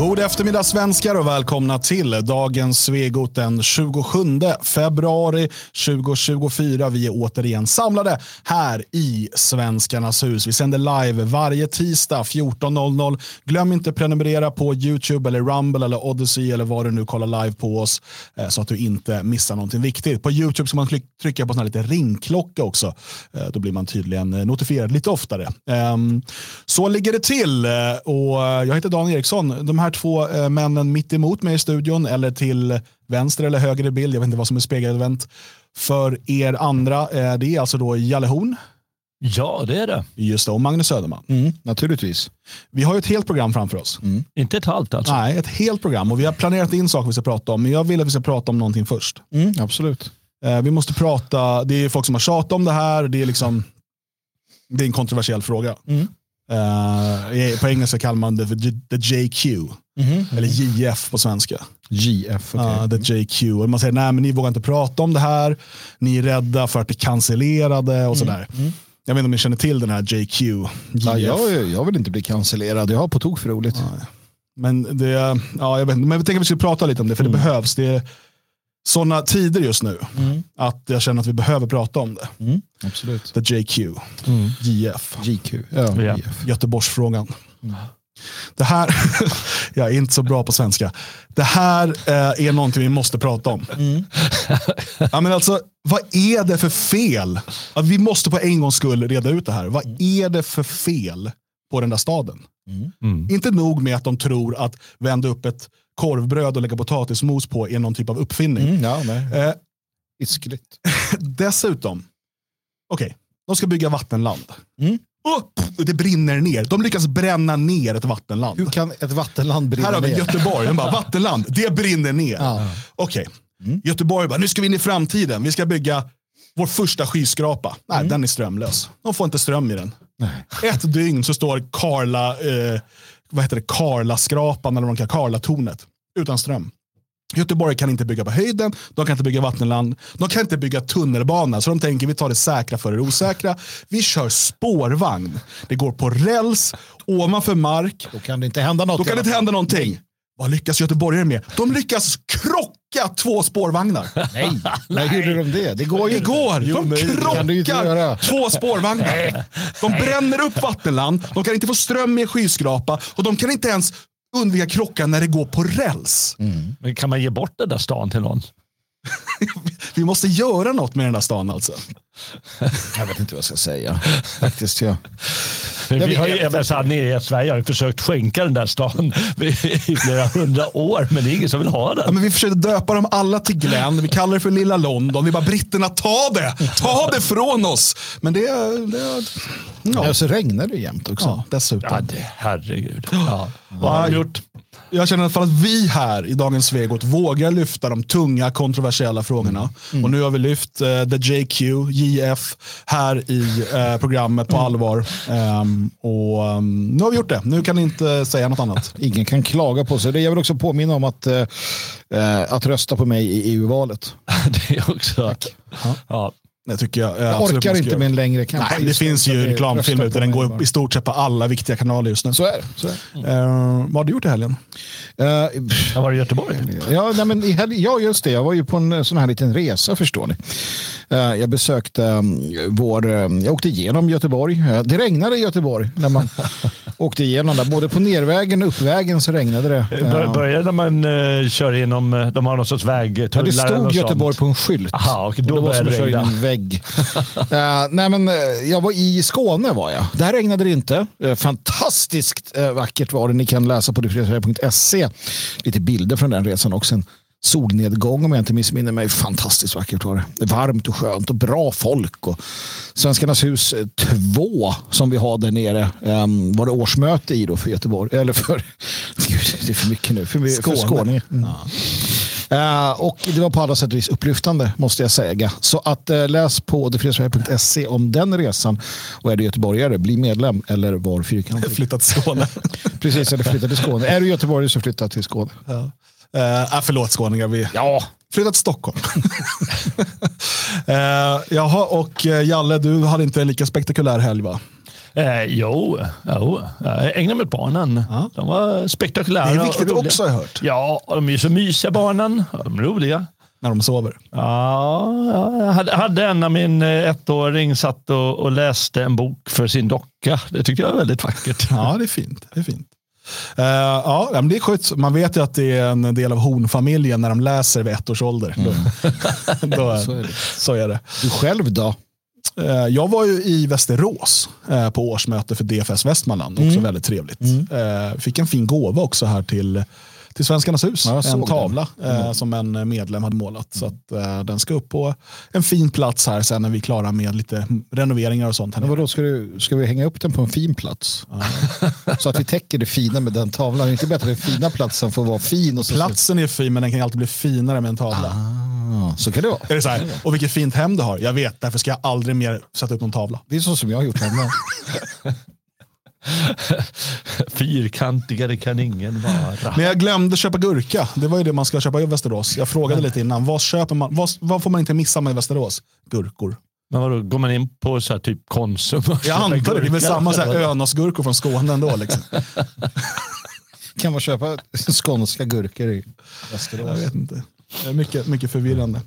God eftermiddag svenskar och välkomna till dagens Svegot den 27 februari 2024. Vi är återigen samlade här i Svenskarnas hus. Vi sänder live varje tisdag 14.00. Glöm inte prenumerera på YouTube, eller Rumble, eller Odyssey eller vad du nu kollar live på oss eh, så att du inte missar någonting viktigt. På YouTube ska man trycka på en liten ringklocka också. Eh, då blir man tydligen eh, notifierad lite oftare. Ehm, så ligger det till och jag heter Dan Eriksson. De här här två eh, männen mitt emot mig i studion eller till vänster eller höger i bild. Jag vet inte vad som är spegelvänt. För er andra, eh, det är alltså då Jalle Horn. Ja, det är det. Just det, och Magnus Söderman. Mm, naturligtvis. Vi har ju ett helt program framför oss. Mm. Inte ett halvt alltså? Nej, ett helt program. Och vi har planerat in saker vi ska prata om, men jag vill att vi ska prata om någonting först. Mm, absolut. Eh, vi måste prata, det är folk som har tjatat om det här, det är liksom det är en kontroversiell fråga. Mm. Uh, på engelska kallar man det för the JQ. Mm -hmm. Eller JF på svenska. JF, okay. uh, the JQ. Och man säger nej men ni vågar inte prata om det här. Ni är rädda för att bli cancellerade och mm. sådär. Mm. Jag vet inte om ni känner till den här JQ. Ja, jag, jag vill inte bli cancellerad. Jag har på tok för roligt. Ja. Men, det, ja, jag vet, men jag tänker att vi ska prata lite om det, för det mm. behövs. Det, sådana tider just nu mm. att jag känner att vi behöver prata om det. Mm. Absolut. The JQ, mm. JF, GQ. Ja, ja. Göteborgsfrågan. Mm. Det här, jag är inte så bra på svenska. Det här eh, är någonting vi måste prata om. Mm. ja, men alltså, vad är det för fel? Att vi måste på en gångs skull reda ut det här. Vad är det för fel på den där staden? Mm. Inte nog med att de tror att vända upp ett korvbröd och lägga potatismos på är någon typ av uppfinning. Mm, ja, nej. Eh, dessutom, okej, okay, de ska bygga vattenland. Mm. Oh, det brinner ner. De lyckas bränna ner ett vattenland. Hur kan ett vattenland brinna ner? Här har vi Göteborg. De bara, vattenland, det brinner ner. Ja. Okej, okay. mm. Göteborg bara, nu ska vi in i framtiden. Vi ska bygga vår första skyskrapa. Nej, mm. den är strömlös. De får inte ström i den. Nej. Ett dygn så står Karla, eh, vad heter det, Karlaskrapan eller vad de Karlatornet utan ström. Göteborg kan inte bygga på höjden, de kan inte bygga vattenland, de kan inte bygga tunnelbana. Så de tänker vi tar det säkra för det osäkra. Vi kör spårvagn. Det går på räls, ovanför mark. Då kan det inte hända något. Då kan det inte hända någonting. Vad lyckas göteborgare med? De lyckas krocka två spårvagnar. Nej, när gjorde de det? Det går ju Igår! De krockar två spårvagnar. De bränner upp vattenland, de kan inte få ström i en skyskrapa och de kan inte ens undvika krockar när det går på räls. Mm. Men kan man ge bort den där stan till någon? vi måste göra något med den där stan alltså. Jag vet inte vad jag ska säga. Faktiskt, ja. Vi har ju, jag så här, nere i Sverige har ju försökt skänka den där stan i flera hundra år, men det är ingen som vill ha den. Ja, men vi försökte döpa dem alla till Glenn. Vi kallar det för lilla London. Vi bara, britterna, ta det! Ta det från oss! Men det... det ja. ja, så regnar det jämt också. Ja, dessutom. Ja, det, herregud. Ja. Vad har han gjort? jag känner i alla fall att vi här i dagens Svegot vågar lyfta de tunga kontroversiella frågorna. Mm. mm. Och nu har vi lyft uh, the JQ, JF här i uh, programmet på mm. allvar. Um, och um, nu har vi gjort det. Nu kan ni inte säga något annat. Ingen kan klaga på sig. Jag vill också påminna om att, uh, att rösta på mig i EU-valet. det är också... Ja. ja. Det tycker jag. Jag orkar inte med en längre kampanj. Nej, det finns ju reklamfilm ute. Den går i stort sett på alla viktiga kanaler just nu. Så är det. Så är det. Uh, vad har du gjort i helgen? Uh, jag var i Göteborg. Ja, nej, men i helgen, ja, just det. Jag var ju på en sån här liten resa förstår ni. Uh, jag besökte um, vår... Um, jag åkte igenom Göteborg. Det regnade i Göteborg när man åkte igenom där. Både på nervägen och uppvägen så regnade det. Uh, Började när man uh, kör igenom... De har någon sorts vägtullar. Ja, det stod Göteborg på en skylt. Aha, och då började det regna vägg. Uh, nej, men, uh, jag var i Skåne var jag. Där regnade det inte. Uh, fantastiskt vackert var det. Ni kan läsa på detfredagssverige.se. Lite bilder från den resan också. En solnedgång om jag inte missminner mig. Fantastiskt vackert var det. Varmt och skönt och bra folk. Och Svenskarnas hus 2 som vi har där nere um, var det årsmöte i då för Göteborg. Eller för, det är för mycket nu, för, Skåne. för Skåne. Mm. Ja. Uh, och det var på alla sätt och vis upplyftande måste jag säga. Så att uh, läs på detfredagssverige.se om den resan. Och är du göteborgare, bli medlem eller var fyrkantig. Flytta till Skåne. Precis, eller flytta till Skåne. Är du göteborgare så flytta till Skåne. Ja. Uh, förlåt skåningar, vi ja. flyttat till Stockholm. uh, jaha, och Jalle, du hade inte en lika spektakulär helg va? Eh, jo, jo, jag ägnade mig åt barnen. Ja. De var spektakulära. Det är viktigt också har jag hört. Ja, de är så mysiga barnen. De är roliga. När de sover. Ja, ja, jag hade, hade en av min eh, ettåring satt och, och läste en bok för sin docka. Det tycker jag är väldigt vackert. Ja, det är fint. Det är fint. Eh, ja, men det är skönt. Man vet ju att det är en del av honfamiljen när de läser vid ett års ålder. Då, då, Så är det. så är det. Du själv då? Eh, Jag var ju i Västerås eh, på årsmöte för DFS Västmanland. Också Mm. väldigt trevligt. Eh, Fick en fin gåva också här till, till Svenskarnas hus. Ja, en tavla. Mm. eh, som en medlem hade målat. Så att, eh, den ska upp på en fin plats här sen när vi är klara med lite renoveringar och sånt. Här Men vadå, ska, du, ska vi hänga upp den på en fin plats? Så att vi täcker det fina med den tavlan. Det är inte bättre att den fina platsen får vara fin. Och så Platsen är fin men den kan alltid bli finare med en tavla. Ah, så kan det vara. Är det så här, och vilket fint hem du har. Jag vet, därför ska jag aldrig mer sätta upp någon tavla. Det är så som jag har gjort hemma. Fyrkantigare kan ingen vara. Men jag glömde köpa gurka. Det var ju det man ska köpa i Västerås. Jag frågade lite innan. Vad, köper man, vad, vad får man inte missa med Västerås? Gurkor. Men vadå, går man in på så här typ Konsum? och Jag antar det. Det är väl samma så här Önosgurkor från Skåne ändå. Liksom. Kan man köpa skånska gurkor i Jag Västerås? vet inte. Är mycket, mycket förvirrande.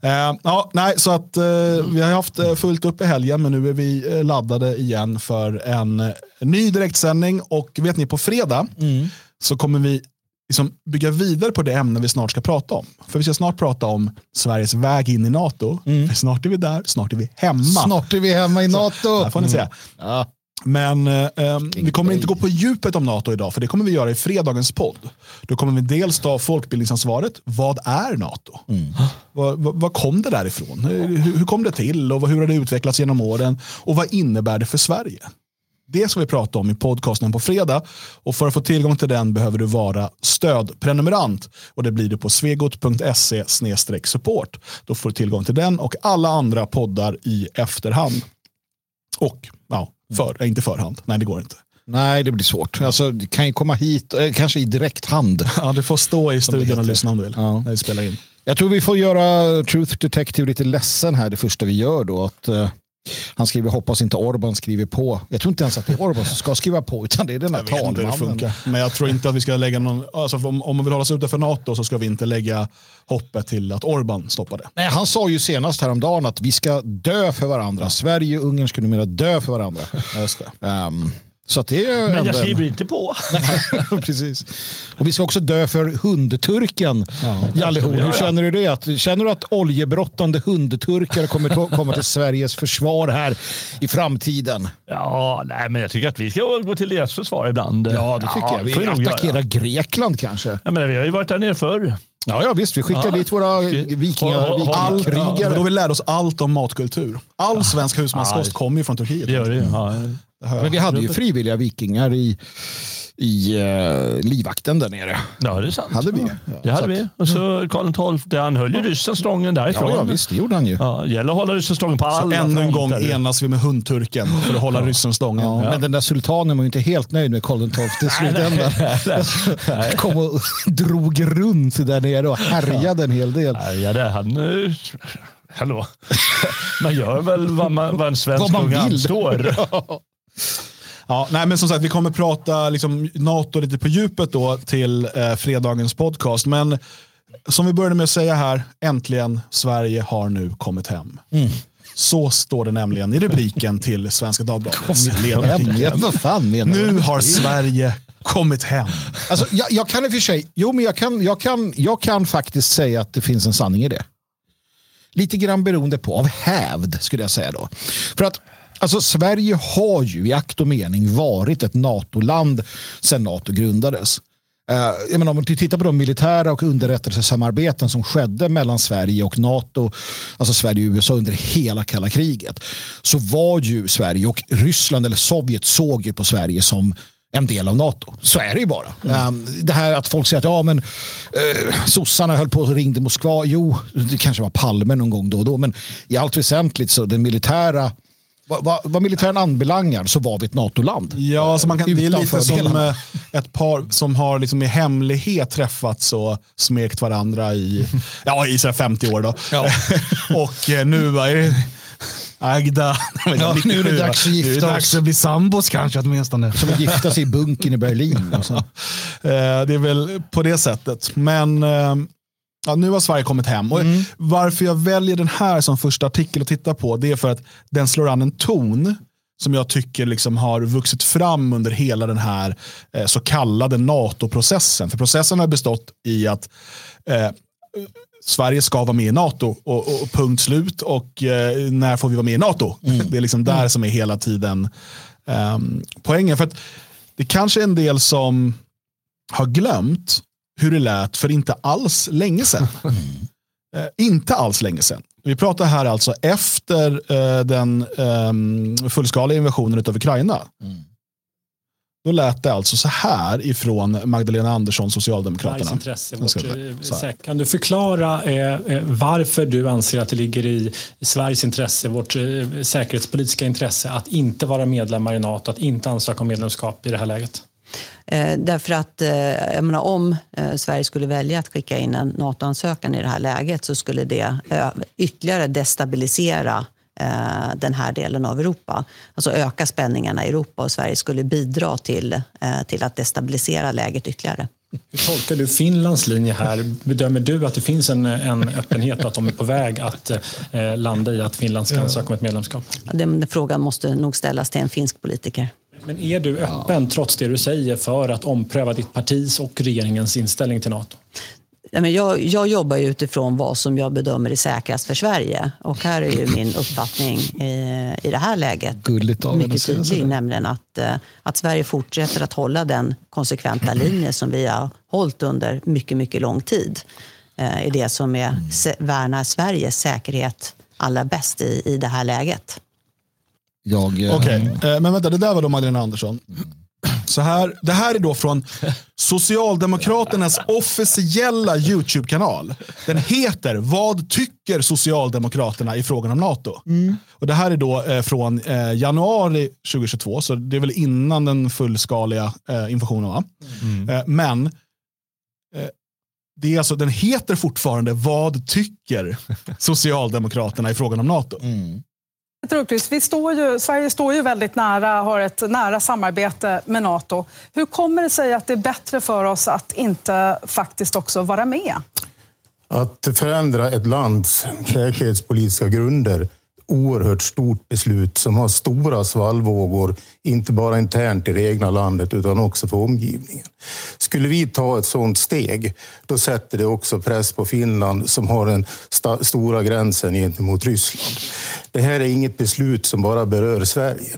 Eh, ja, nej, så att, eh, vi har haft eh, fullt upp i helgen men nu är vi eh, laddade igen för en eh, ny direktsändning och vet ni på fredag så kommer vi liksom bygga vidare på det ämne vi snart ska prata om. För vi ska snart prata om Sveriges väg in i NATO. För snart är vi där, snart är vi hemma. Snart är vi hemma i NATO. Där får ni se. Ja. Men eh, ehm, vi kommer inte gå på djupet om NATO idag, för det kommer vi göra i fredagens podd. Då kommer vi dels ta folkbildningsansvaret. Vad är NATO? Vad, vad, vad kom det därifrån? Hur, hur kom det till och hur har det utvecklats genom åren? Och vad innebär det för Sverige? Det ska vi prata om i podcasten på fredag. Och för att få tillgång till den behöver du vara stödprenumerant. Och det blir du på svegot.se support. Då får du tillgång till den och alla andra poddar i efterhand. Och ja, för, äh, inte förhand. Nej, det går inte. Nej, det blir svårt. Alltså, det kan ju komma hit, eh, kanske i direkt hand. Ja, du får stå i studion och lyssna om du vill. Ja. När vi spelar in. Jag tror vi får göra Truth Detective lite ledsen här det första vi gör då. Att, eh, han skriver hoppas inte Orban skriver på. Jag tror inte ens att det är Orban som ska skriva på utan det är den det talmannen. Men jag tror inte att vi ska lägga någon... Alltså om, om man vill hålla sig utanför NATO så ska vi inte lägga hoppet till att Orban stoppar det. Nej, han sa ju senast häromdagen att vi ska dö för varandra. Sverige och Ungern ska numera dö för varandra. Just det. Ehm, så att det är Men jag skriver inte på. Precis. Och vi ska också dö för hundturken. Jalle Horn, hur känner du det? Att, känner du att oljebrottande hundturkar kommer att komma till Sveriges försvar här i framtiden? Ja, nej, men jag tycker att vi ska gå till deras försvar ibland. Ja, det tycker jag. det får Vi attackerar Grekland kanske. Ja, men vi har ju varit där nere förr. Ja, ja visst. Vi skickar Ja. dit våra Ska- vikingar, Ha- ha- ha- All, vikingakrigare. då vi lärde oss allt om matkultur. All svensk husmanskost Ja. kommer ju från Turkiet. Det gör det. Ja. Det. Men vi hade ju frivilliga vikingar i, i uh, livvakten där nere. ja, det är sant. Hade vi. Det Så hade vi. Och så Karl XII, han höll ju ryssen stången därifrån. Ja, ja, visst. Det gjorde han ju. Ja, det gäller att hålla ryssen stången på Så alla ännu en gång enas vi med hundturken för att hålla ryssen stången. Ja, Men den där sultanen var ju inte helt nöjd med Karl XII i slutändan. Nej. Kom och drog runt där nere och härjade en hel del. Nej, ja, det, han... eh, Hallå. Man gör väl vad, man, vad en svensk Vad man kung vill. anstår. Ja, nej, men som sagt, vi kommer prata liksom, NATO lite på djupet då till eh, fredagens podcast. Men som vi började med att säga här, äntligen Sverige har nu kommit hem. Så står det nämligen i rubriken till Svenska Dagbladets ledarartikel. Nu har Sverige kommit hem. Alltså, jag, jag kan i och för sig, jo men jag kan, jag, kan, jag kan faktiskt säga att det finns en sanning i det. Lite grann beroende på, av hävd skulle jag säga då. För att alltså, Sverige har ju i akt och mening varit ett NATO-land sedan NATO grundades. Uh, jag menar, om du tittar på de militära och underrättelsesamarbeten som skedde mellan Sverige och NATO, alltså Sverige och USA under hela kalla kriget, så var ju Sverige och Ryssland eller Sovjet såg ju på Sverige som en del av NATO. Så är det ju bara. Um, det här att folk säger att ja, men, uh, sossarna höll på och ringde Moskva. Jo, det kanske var Palme någon gång då och då, men i allt väsentligt så den militära vad, vad, vad militären anbelangar så var vi ett NATO-land. Ja, alltså man kan, det är lite som eh, ett par som har liksom i hemlighet träffats och smekt varandra i, ja, i så här 50 år. Då. Ja. och eh, nu är det Agda. Ja, nu är det dags att gifta Nu är det dags att bli sambos kanske åtminstone. Som att gifta sig i bunkern i Berlin. Och så. Eh, det är väl på det sättet. Men ja, nu har Sverige kommit hem. Och Varför jag väljer den här som första artikel att titta på det är för att den slår an en ton som jag tycker liksom har vuxit fram under hela den här eh, så kallade NATO-processen. För processen har bestått i att eh, Sverige ska vara med i NATO och, och punkt slut. Och eh, när får vi vara med i NATO? Det är liksom där som är hela tiden ehm, poängen. För att det kanske är en del som har glömt hur det lät för inte alls länge sedan. Eh, inte alls länge sedan. Vi pratar här alltså efter eh, den eh, fullskaliga invasionen av Ukraina. Då lät det alltså så här ifrån Magdalena Andersson, Socialdemokraterna. Intresse. Vårt, eh, kan du förklara eh, eh, varför du anser att det ligger i Sveriges intresse, vårt eh, säkerhetspolitiska intresse, att inte vara medlemmar i NATO, att inte ansöka om medlemskap i det här läget? Eh, därför att eh, jag menar, om eh, Sverige skulle välja att skicka in en NATO-ansökan i det här läget så skulle det eh, ytterligare destabilisera eh, den här delen av Europa. Alltså öka spänningarna i Europa och Sverige skulle bidra till, eh, till att destabilisera läget ytterligare. Hur tolkar du Finlands linje här? Bedömer du att det finns en, en öppenhet och att de är på väg att eh, landa i att Finland ska ansöka om ett medlemskap? Den frågan måste nog ställas till en finsk politiker. Men är du öppen, trots det du säger, för att ompröva ditt partis och regeringens inställning till NATO? Nej, men jag, jag jobbar utifrån vad som jag bedömer är säkrast för Sverige. Och här är ju min uppfattning i, i det här läget Gulligt av mycket tydlig. Nämligen att, eh, att Sverige fortsätter att hålla den konsekventa linje som vi har hållit under mycket, mycket lång tid. Eh, är det som är, se, värnar Sveriges säkerhet allra bäst i, i det här läget. Jag, eh, Okej, eh, men vänta, det där var då Magdalena Andersson. Så här, det här är då från Socialdemokraternas officiella YouTube-kanal. Den heter Vad tycker Socialdemokraterna i frågan om NATO? Och Det här är då eh, från eh, januari 2022, så det är väl innan den fullskaliga eh, invasionen. Va? Eh, men eh, det är alltså, den heter fortfarande Vad tycker Socialdemokraterna i frågan om NATO? Peter Hultqvist, vi står ju, Sverige står ju väldigt nära, har ett nära samarbete med Nato. Hur kommer det sig att det är bättre för oss att inte faktiskt också vara med? Att förändra ett lands säkerhetspolitiska grunder oerhört stort beslut som har stora svallvågor, inte bara internt i det egna landet utan också för omgivningen. Skulle vi ta ett sådant steg, då sätter det också press på Finland som har den st stora gränsen gentemot Ryssland. Det här är inget beslut som bara berör Sverige.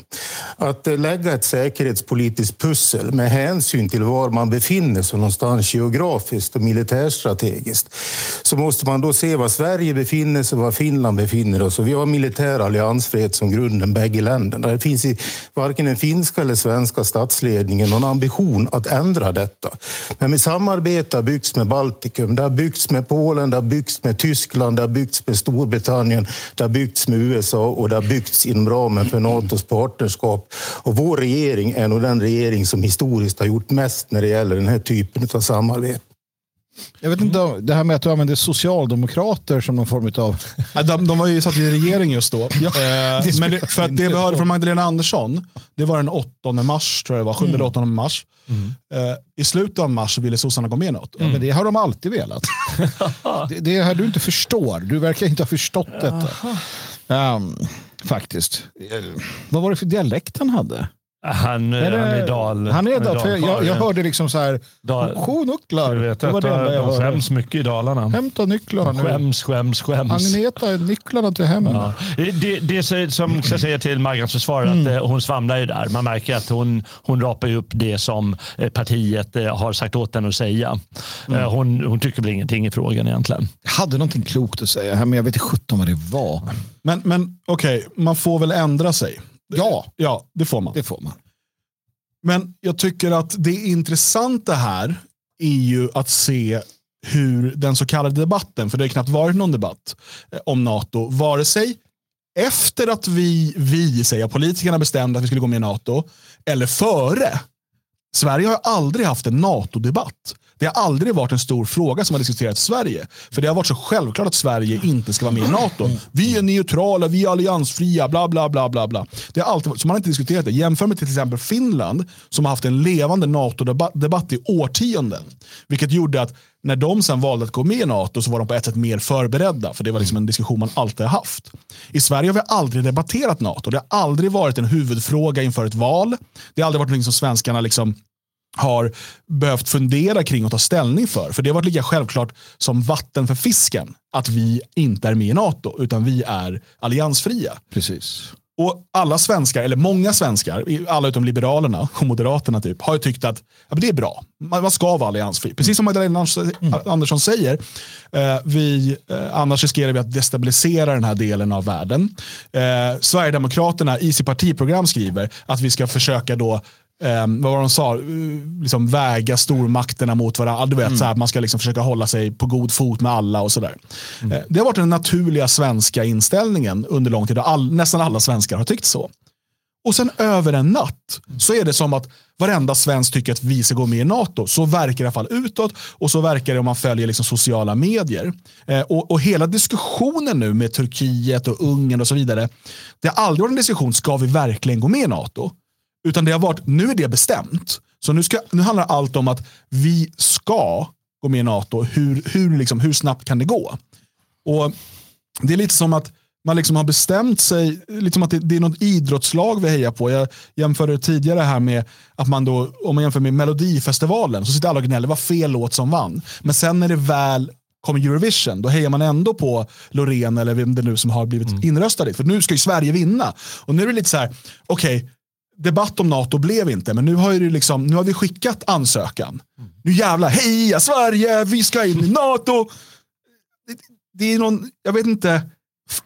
Att eh, lägga ett säkerhetspolitiskt pussel med hänsyn till var man befinner sig någonstans geografiskt och militärstrategiskt så måste man då se var Sverige befinner sig och var Finland befinner sig. Vi har militär alliansfrihet som grunden bägge länderna. Det finns i varken en finska eller svenska statsledningen någon ambition att ändra detta. Men med samarbete har byggts med Baltikum, det har byggts med Polen, det har byggts med Tyskland, det har byggts med Storbritannien, det har byggts med USA och det har byggts inom ramen för Natos partnerskap. Och vår regering är nog den regering som historiskt har gjort mest när det gäller den här typen av samarbete jag vet inte, om- det här med att du använder socialdemokrater som någon form av... Ja, De, de var ju satt i regering just då. Eh, men det, för att det vi hörde från Magdalena Andersson, det var den 8 mars, tror jag det var, 7 eller 8 mars. Eh, I slutet av mars ville sossarna gå med i något. Ja, men det har de alltid velat. det, det är här du inte förstår. Du verkar inte ha förstått detta. Ehm, faktiskt. Eh, Vad var det för dialekt han hade? Han, Är han det- är dal. Han är dal, för jag, jag, hörde liksom så här, Dal- sju nycklar. Du vet Det var det enda jag de hörde. skäms mycket i Dalarna. Hämta nycklarna nu. Skäms, skäms, skäms. Agneta, nycklarna till hemmen. Ja. Det, det som ska säga till Margans försvar att eh, hon svamlar ju där. Man märker att hon, hon rapar upp det som eh, partiet eh, har sagt åt henne att säga. Eh, Hon, hon tycker väl ingenting i frågan egentligen. Jag hade någonting klokt att säga här, men jag vet inte sjutton vad det var. Men, men okej, man får väl ändra sig. Ja, Ja, det får man. det får man. Men jag tycker att det intressanta här är ju att se hur den så kallade debatten, för det har knappt varit någon debatt eh, om NATO, vare sig efter att vi, vi säger politikerna bestämde att vi skulle gå med i NATO, eller före. Sverige har aldrig haft en NATO-debatt. Det har aldrig varit en stor fråga som har diskuterats i Sverige. För det har varit så självklart att Sverige inte ska vara med i NATO. Vi är neutrala, vi är alliansfria, bla bla bla. bla, bla. Det har alltid, så man har inte diskuterat det. Jämför med till exempel Finland som har haft en levande NATO-debatt i årtionden. Vilket gjorde att när de sen valde att gå med i NATO så var de på ett sätt mer förberedda. För det var liksom en diskussion man alltid har haft. I Sverige har vi aldrig debatterat NATO. Det har aldrig varit en huvudfråga inför ett val. Det har aldrig varit något som svenskarna liksom har behövt fundera kring och ta ställning för. För det har varit lika självklart som vatten för fisken att vi inte är med i NATO utan vi är alliansfria. Precis. Och alla svenskar, eller många svenskar, alla utom Liberalerna och Moderaterna typ, har tyckt att ja, det är bra. Man, ska vara alliansfri. Precis som Magdalena Andersson säger. Eh, vi, eh, annars riskerar vi att destabilisera den här delen av världen. Eh, Sverigedemokraterna i sitt partiprogram skriver att vi ska försöka då Um, vad var de sa? Liksom väga stormakterna mot varandra. Du vet, mm. så här, man ska liksom försöka hålla sig på god fot med alla och sådär. Mm. Uh, det har varit den naturliga svenska inställningen under lång tid. All, nästan alla svenskar har tyckt så. Och sen över en natt så är det som att varenda svensk tycker att vi ska gå med i NATO. Så verkar det i alla fall utåt och så verkar det om man följer liksom sociala medier. Eh, och, och, hela diskussionen nu med Turkiet och Ungern och så vidare. Det har aldrig varit en diskussion, ska vi verkligen gå med i NATO? Utan det har varit, nu är det bestämt. Så nu, ska, nu handlar allt om att vi ska gå med i NATO. Hur, hur, liksom, hur snabbt kan det gå? Och Det är lite som att man liksom har bestämt sig, liksom att det, det, är något idrottslag vi hejar på. Jag jämförde tidigare här med att man då, om man jämför med Melodifestivalen, så sitter alla och gnäller, var fel låt som vann. Men sen när det väl kommer Eurovision, då hejar man ändå på Loreen eller vem det nu som har blivit mm. inröstad dit. För nu ska ju Sverige vinna. Och nu är det lite så här, okej, okay, debatt om NATO blev inte, men nu har, ju liksom, nu har vi skickat ansökan. Mm. Nu jävlar, heja Sverige, vi ska in i NATO. Det, det är någon, jag vet inte,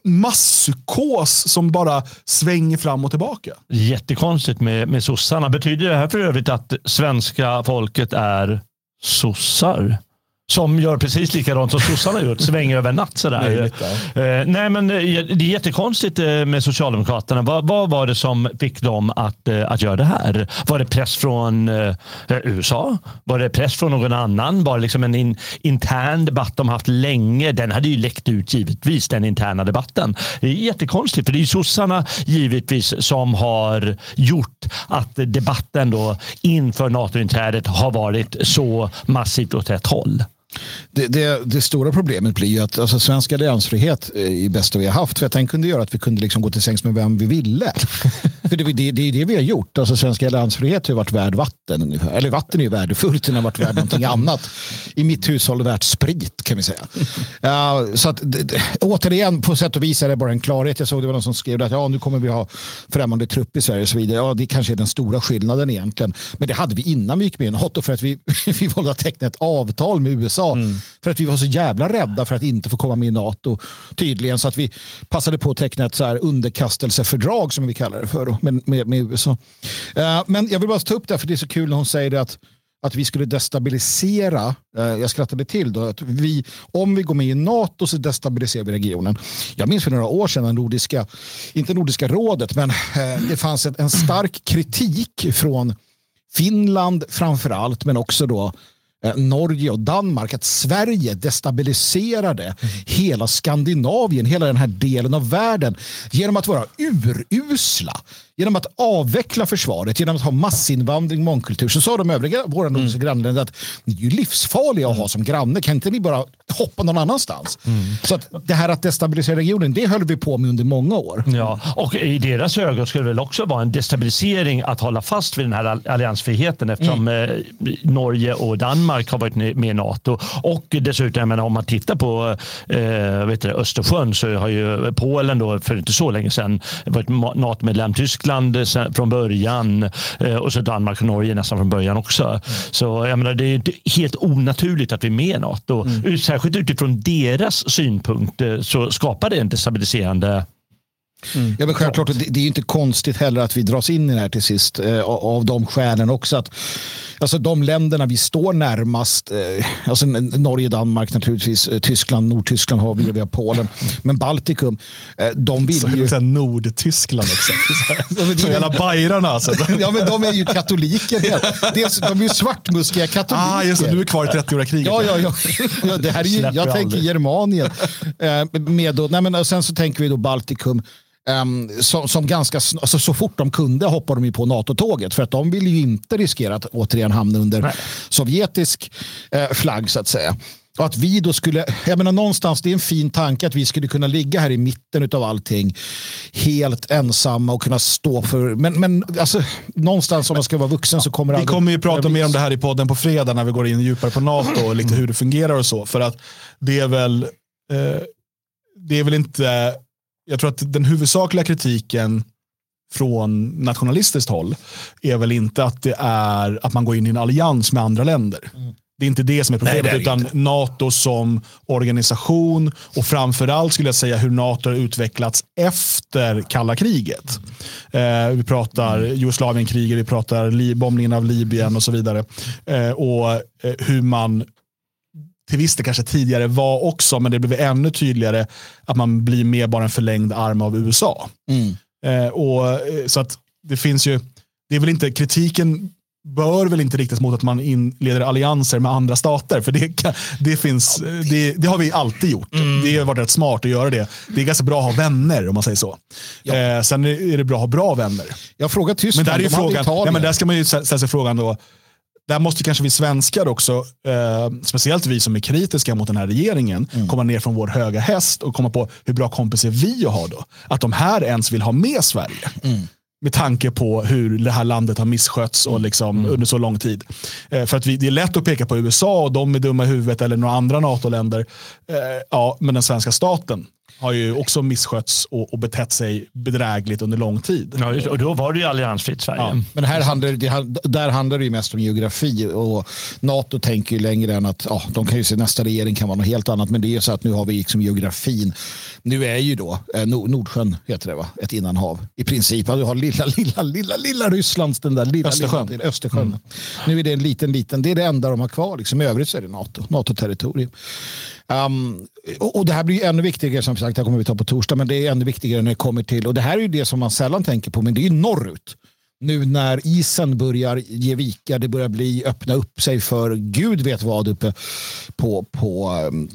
masspsykos som bara svänger fram och tillbaka. Jättekonstigt med, med sossarna. Betyder det här för övrigt att svenska folket är sossar? Som gör precis likadant som sossarna gjort, svänger över en natt. Sådär. Nej, eh, nej, men eh, det är jättekonstigt eh, med Socialdemokraterna. Vad, vad var det som fick dem att, att göra det här? Var det press från eh, USA? Var det press från någon annan? Var det liksom en in, intern debatt de haft länge? Den hade ju läckt ut givetvis, den interna debatten. Det är jättekonstigt, för det är sossarna givetvis som har gjort att debatten då inför NATO-inträdet har varit så massivt åt ett håll. Det, det, det, stora problemet blir ju att alltså, svensk alliansfrihet är bästa vi har haft. För att den kunde göra att vi kunde liksom gå till sängs med vem vi ville. för det, det, det är det vi har gjort. Alltså, svensk alliansfrihet har varit värd vatten. Ungefär. Eller vatten är ju värdefullt, den har varit värd någonting annat. I mitt hushåll är värt sprit kan vi säga. Uh, så att, det, återigen, på sätt och vis är det bara en klarhet. Jag såg det var någon som skrev att ja, nu kommer vi ha främmande trupp i Sverige och så vidare. Ja, det kanske är den stora skillnaden egentligen. Men det hade vi innan vi gick med i NATO för att vi, vi valde att teckna ett avtal med USA USA. Mm. För att vi var så jävla rädda för att inte få komma med i NATO. Tydligen så att vi passade på att teckna ett så här underkastelsefördrag som vi kallar det för med, med, med USA. Uh, men jag vill bara ta upp det för det är så kul när hon säger det att att vi skulle destabilisera, uh, jag skrattade till då, att vi, om vi går med i NATO så destabiliserar vi regionen. Jag minns för några år sedan, nordiska, inte Nordiska rådet, men uh, det fanns en, en stark kritik från Finland framför allt, men också då Eh, Eh, Norge och Danmark att Sverige destabiliserade mm. hela Skandinavien, hela den här delen av världen genom att vara urusla genom att avveckla försvaret, genom att ha massinvandring, mångkultur, så sa de övriga våra mm. nordiska mm. grannländer att ni är ju livsfarliga att ha som granne. Kan inte ni bara hoppa någon annanstans? Mm. Så att det här att destabilisera regionen, det höll vi på med under många år. Ja, och i deras ögon skulle det väl också vara en destabilisering att hålla fast vid den här alliansfriheten eftersom mm. eh, Norge och Danmark har varit med i NATO. Och dessutom, menar, om man tittar på eh, vet du, Östersjön så har ju Polen då för inte så länge sedan varit NATO-medlem. Tyskland från början eh, och så Danmark och Norge nästan från början också. Mm. Så jag menar, det är helt onaturligt att vi är med i NATO. Mm. Särskilt utifrån deras synpunkt eh, så skapar det en destabiliserande Mm. Ja, men självklart, det, det är inte konstigt heller att vi dras in i det här till sist eh, av de skälen också. Att, Alltså de länderna vi står närmast, eh, alltså Norge, Danmark naturligtvis, eh, Tyskland, Nordtyskland har vi, vi har Polen. Men Baltikum, eh, de vill Så ju... så Nordtyskland också. Så jävla bajrarna alltså. Ja men de är ju katoliker. Dels, de är ju svartmuskiga katoliker. Ah, just det, du är kvar i 30-åriga kriget. Ja, ja, ja. ja det här är ju, jag tänker aldrig. Germanien. Med då, nej, men, och sen så tänker vi då Baltikum. Ehm, som, som ganska alltså, så fort de kunde hoppade de ju på NATO-tåget för att de vill ju inte riskera att återigen hamna under sovjetisk eh, flagg så att säga. Och att vi då skulle, jag menar någonstans, det är en fin tanke att vi skulle kunna ligga här i mitten av allting helt ensamma och kunna stå för, men, men alltså, någonstans om man ska vara vuxen så kommer det Vi kommer ju prata mer om det här i podden på fredag när vi går in djupare på NATO och lite hur det fungerar och så. För att det är väl, eh, det är väl inte, jag tror att den huvudsakliga kritiken från nationalistiskt håll är väl inte att det är att man går in i en allians med andra länder. Det är inte det som är problemet, Nej, är utan NATO som organisation och framförallt skulle jag säga hur NATO har utvecklats efter kalla kriget. Eh, vi pratar Jugoslavienkriget, vi pratar bombningen av Libyen och så vidare. Eh, och eh, hur man till viss del kanske tidigare var också, men det blev ännu tydligare att man blir mer bara en förlängd arm av USA. Mm. Eh, och, eh, så att det finns ju, det är väl inte, kritiken bör väl inte riktas mot att man inleder allianser med andra stater. För det, kan, det, finns, det, det har vi alltid gjort. Det har varit rätt smart att göra det. Det är ganska bra att ha vänner om man säger så. Eh, sen är det bra att ha bra vänner. Jag frågar Men Tyskland, där är frågan, ja, men där ska man ju stä- ställa sig frågan då, där måste kanske vi svenskar också, eh, speciellt vi som är kritiska mot den här regeringen, Mm. komma ner från vår höga häst och komma på hur bra kompis är vi att ha då? Att de här ens vill ha med Sverige. Mm. Med tanke på hur det här landet har misskötts och liksom under så lång tid. Eh, för att vi, det är lätt att peka på USA och de är dumma i huvudet eller några andra NATO-länder. Eh, ja, men den svenska staten har ju också misskötts och, och betett sig bedrägligt under lång tid. Ja, och då var det ju alliansfritt Sverige. Men här handlar, det, där handlar det ju mest om geografi och NATO tänker ju längre än att ja, de kan ju se nästa regering kan vara något helt annat. Men det är så att nu har vi liksom geografin. Nu är ju då eh, Nord- Nordsjön heter det va? Ett innanhav i princip. Ja, Du har lilla, lilla, lilla, lilla Rysslands den där lilla Östersjön. Lilla, Östersjön. Nu är det en liten, liten. Det är det enda de har kvar. Liksom. I övrigt så är det NATO, NATO-territorium. Um, och, det här blir ju ännu viktigare som sagt, det här kommer vi ta på torsdag, men det är ännu viktigare när det kommer till, och det här är ju det som man sällan tänker på, men det är ju norrut. Nu när isen börjar ge vika, det börjar bli öppna upp sig för gud vet vad uppe på, på um,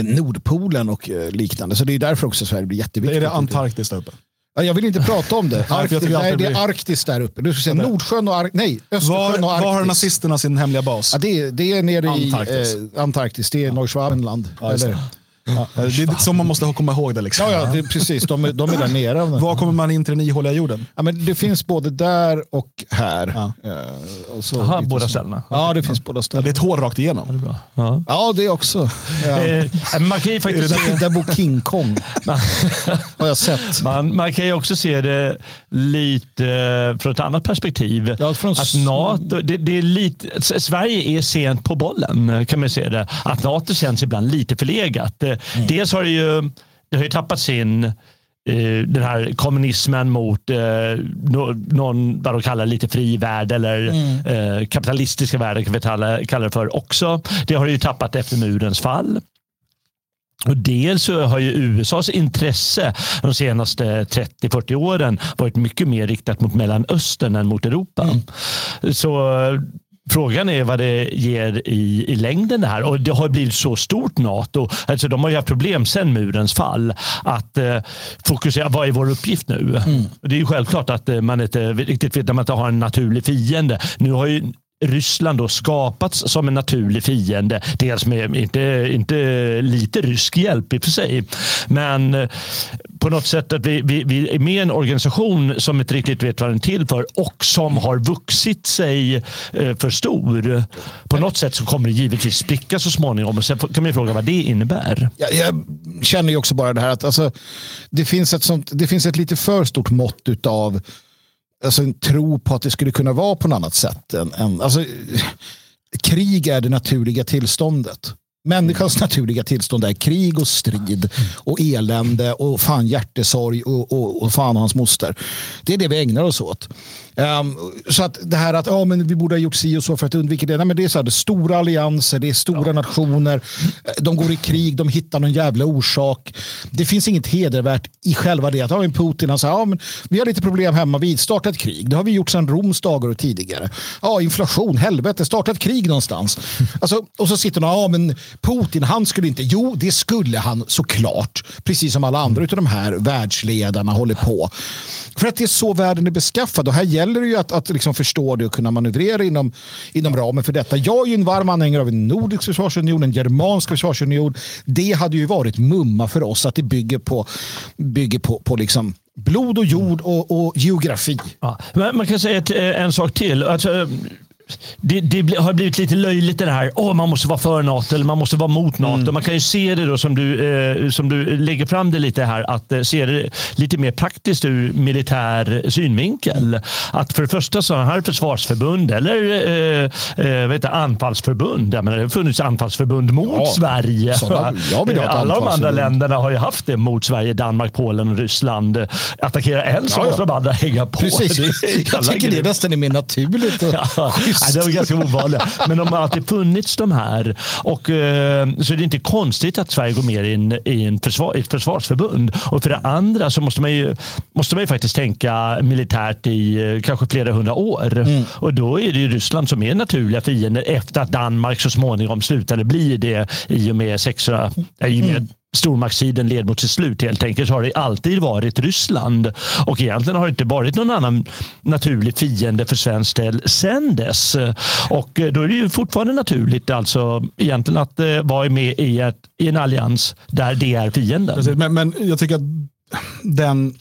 Nordpolen och eh, liknande. Så det är därför också Sverige blir jätteviktigt. Det Är det Antarktis där uppe? Ja, jag vill inte prata om det. Arktis, nej, det är Arktis där uppe. Du ska säga Nordsjön och Ar- nej, Östersjön Var, och Arktis. var har nazisterna sin hemliga bas? Ja, det, är, det är nere i Antarktis. eh, Antarktis. Det är Neuschwabenland. just eller? Det. Ja, det är så man måste komma ihåg det. Liksom. Ja, ja det är precis. De är, de är där nere. Var kommer man in till den ihåliga jorden? Ja, men det finns både där och här. Ja. Eh, och så lite båda ställena. Ja, det finns båda Ja, det är ett hål rakt igenom. Ja. Ja, det också. Ja. Eh, man, kan ju faktiskt, Där, där bor King Kong. Har jag sett. man, man kan ju också se det lite eh, från ett annat perspektiv. Ja, från- att NATO, det, det är lite, Sverige är sent på bollen kan man se det. Att NATO känns ibland lite förlegat. Eh, Dels har det ju, det har ju tappats in eh, den här kommunismen mot eh, nå- någon, vad de kallar lite fri värld eller eh, kapitalistiska världen kan vi kalla, kalla det för också. Det har ju tappat efter murens fall. Och dels så har ju USAs intresse de senaste 30-40 åren varit mycket mer riktat mot Mellanöstern än mot Europa. Så eh, Frågan är vad det ger i, i längden det här. Och det har blivit så stort NATO. Alltså de har ju haft problem sedan murens fall att eh, fokusera. Vad är vår uppgift nu? Och Det är ju självklart att eh, man inte riktigt vet när man inte har en naturlig fiende. Nu har ju Ryssland då skapats som en naturlig fiende. Dels med inte, inte lite rysk hjälp i och för sig. Men eh, på något sätt att vi, vi, vi är med i en organisation som inte riktigt vet vad den är till för och som har vuxit sig eh, för stor. På något sätt så kommer det givetvis spricka så småningom. Och sen kan man ju fråga vad det innebär. Jag, jag känner ju också bara det här att alltså, det, finns ett sånt, det finns ett lite för stort mått utav alltså, en tro på att det skulle kunna vara på något annat sätt. Än, än, alltså, krig är det naturliga tillståndet. Människans naturliga tillstånd är krig och strid och elände och fan hjärtesorg och, och, och fan hans moster. Det är det vi ägnar oss åt. Um, så att det här att ja, men vi borde ha gjort si och så för att undvika det. Nej, men det är så här, det är stora allianser, det är stora ja. nationer. De går i krig, de hittar någon jävla orsak. Det finns inget hedervärt i själva det. Att ja, Putin han säger ja, men vi har lite problem hemma, vi startar ett krig. Det har vi gjort sedan Roms dagar och tidigare. Ja, inflation, helvete, starta ett krig någonstans. Alltså, och så sitter någon, ja men Putin han skulle inte, jo det skulle han såklart. Precis som alla andra av de här världsledarna håller på. För att det är så världen är beskaffad och här gäller det ju att, att liksom förstå det och kunna manövrera inom, inom ramen för detta. Jag är ju en varm anhängare av en nordisk försvarsunion, en germansk försvarsunion. Det hade ju varit mumma för oss att det bygger på, bygger på, på liksom blod och jord och, och geografi. Ja, man kan säga ett, eh, en sak till. Alltså, eh, det, det, har blivit lite löjligt det här. Oh, man måste vara för NATO eller man måste vara mot NATO. Mm. Man kan ju se det då som du, eh, som du lägger fram det lite här. Att eh, se det lite mer praktiskt ur militär synvinkel. Att för det första så här försvarsförbund eller eh, eh, vet du, anfallsförbund. Jag menar, det har funnits anfallsförbund mot ja, Sverige. Sådana, Alla de andra länderna har ju haft det mot Sverige. Danmark, Polen och Ryssland. Attackera en så ja, måste de andra hänga på. Precis. Jag tycker det nästan är mer naturligt. Ja. Nej, det var ganska ovanliga. Men de har alltid funnits de här. Och, eh, så det är inte konstigt att Sverige går med i, en, i en försvar, ett försvarsförbund. Och för det andra så måste man ju, måste man ju faktiskt tänka militärt i eh, kanske flera hundra år. Mm. Och då är det ju Ryssland som är naturliga fiender efter att Danmark så småningom slutade bli det i och med, 600, i och med mm stormaktstiden led mot sitt slut helt enkelt så har det alltid varit Ryssland. Och egentligen har det inte varit någon annan naturlig fiende för svensk del sen dess. Och eh, då är det ju fortfarande naturligt alltså egentligen att eh, vara med i, ett, i en allians där det är fienden. Men, men jag tycker att den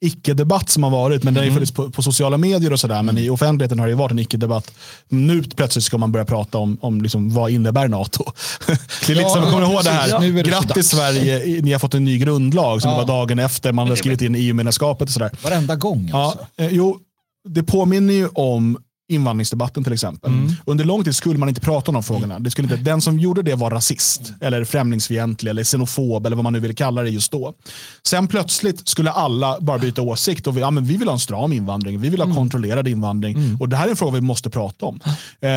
icke-debatt som har varit, men det har ju mm. funnits på, på, sociala medier och sådär, men i offentligheten har det varit en icke-debatt. Nu plötsligt ska man börja prata om, om liksom, vad innebär NATO? det är lite som, kommer ihåg det här, ja, grattis Sverige, ni har fått en ny grundlag som ja. det var dagen efter man hade skrivit in EU-medlemskapet och sådär. Varenda gång alltså. Ja, eh, jo, det påminner ju om invandringsdebatten till exempel. Mm. Under lång tid skulle man inte prata om de frågorna. Det skulle inte, den som gjorde det var rasist, eller främlingsfientlig, eller xenofob, eller vad man nu vill kalla det just då. Sen plötsligt skulle alla bara byta åsikt och vi, ja, men vi vill ha en stram invandring, vi vill ha mm. kontrollerad invandring. Mm. Och Det här är en fråga vi måste prata om. Eh,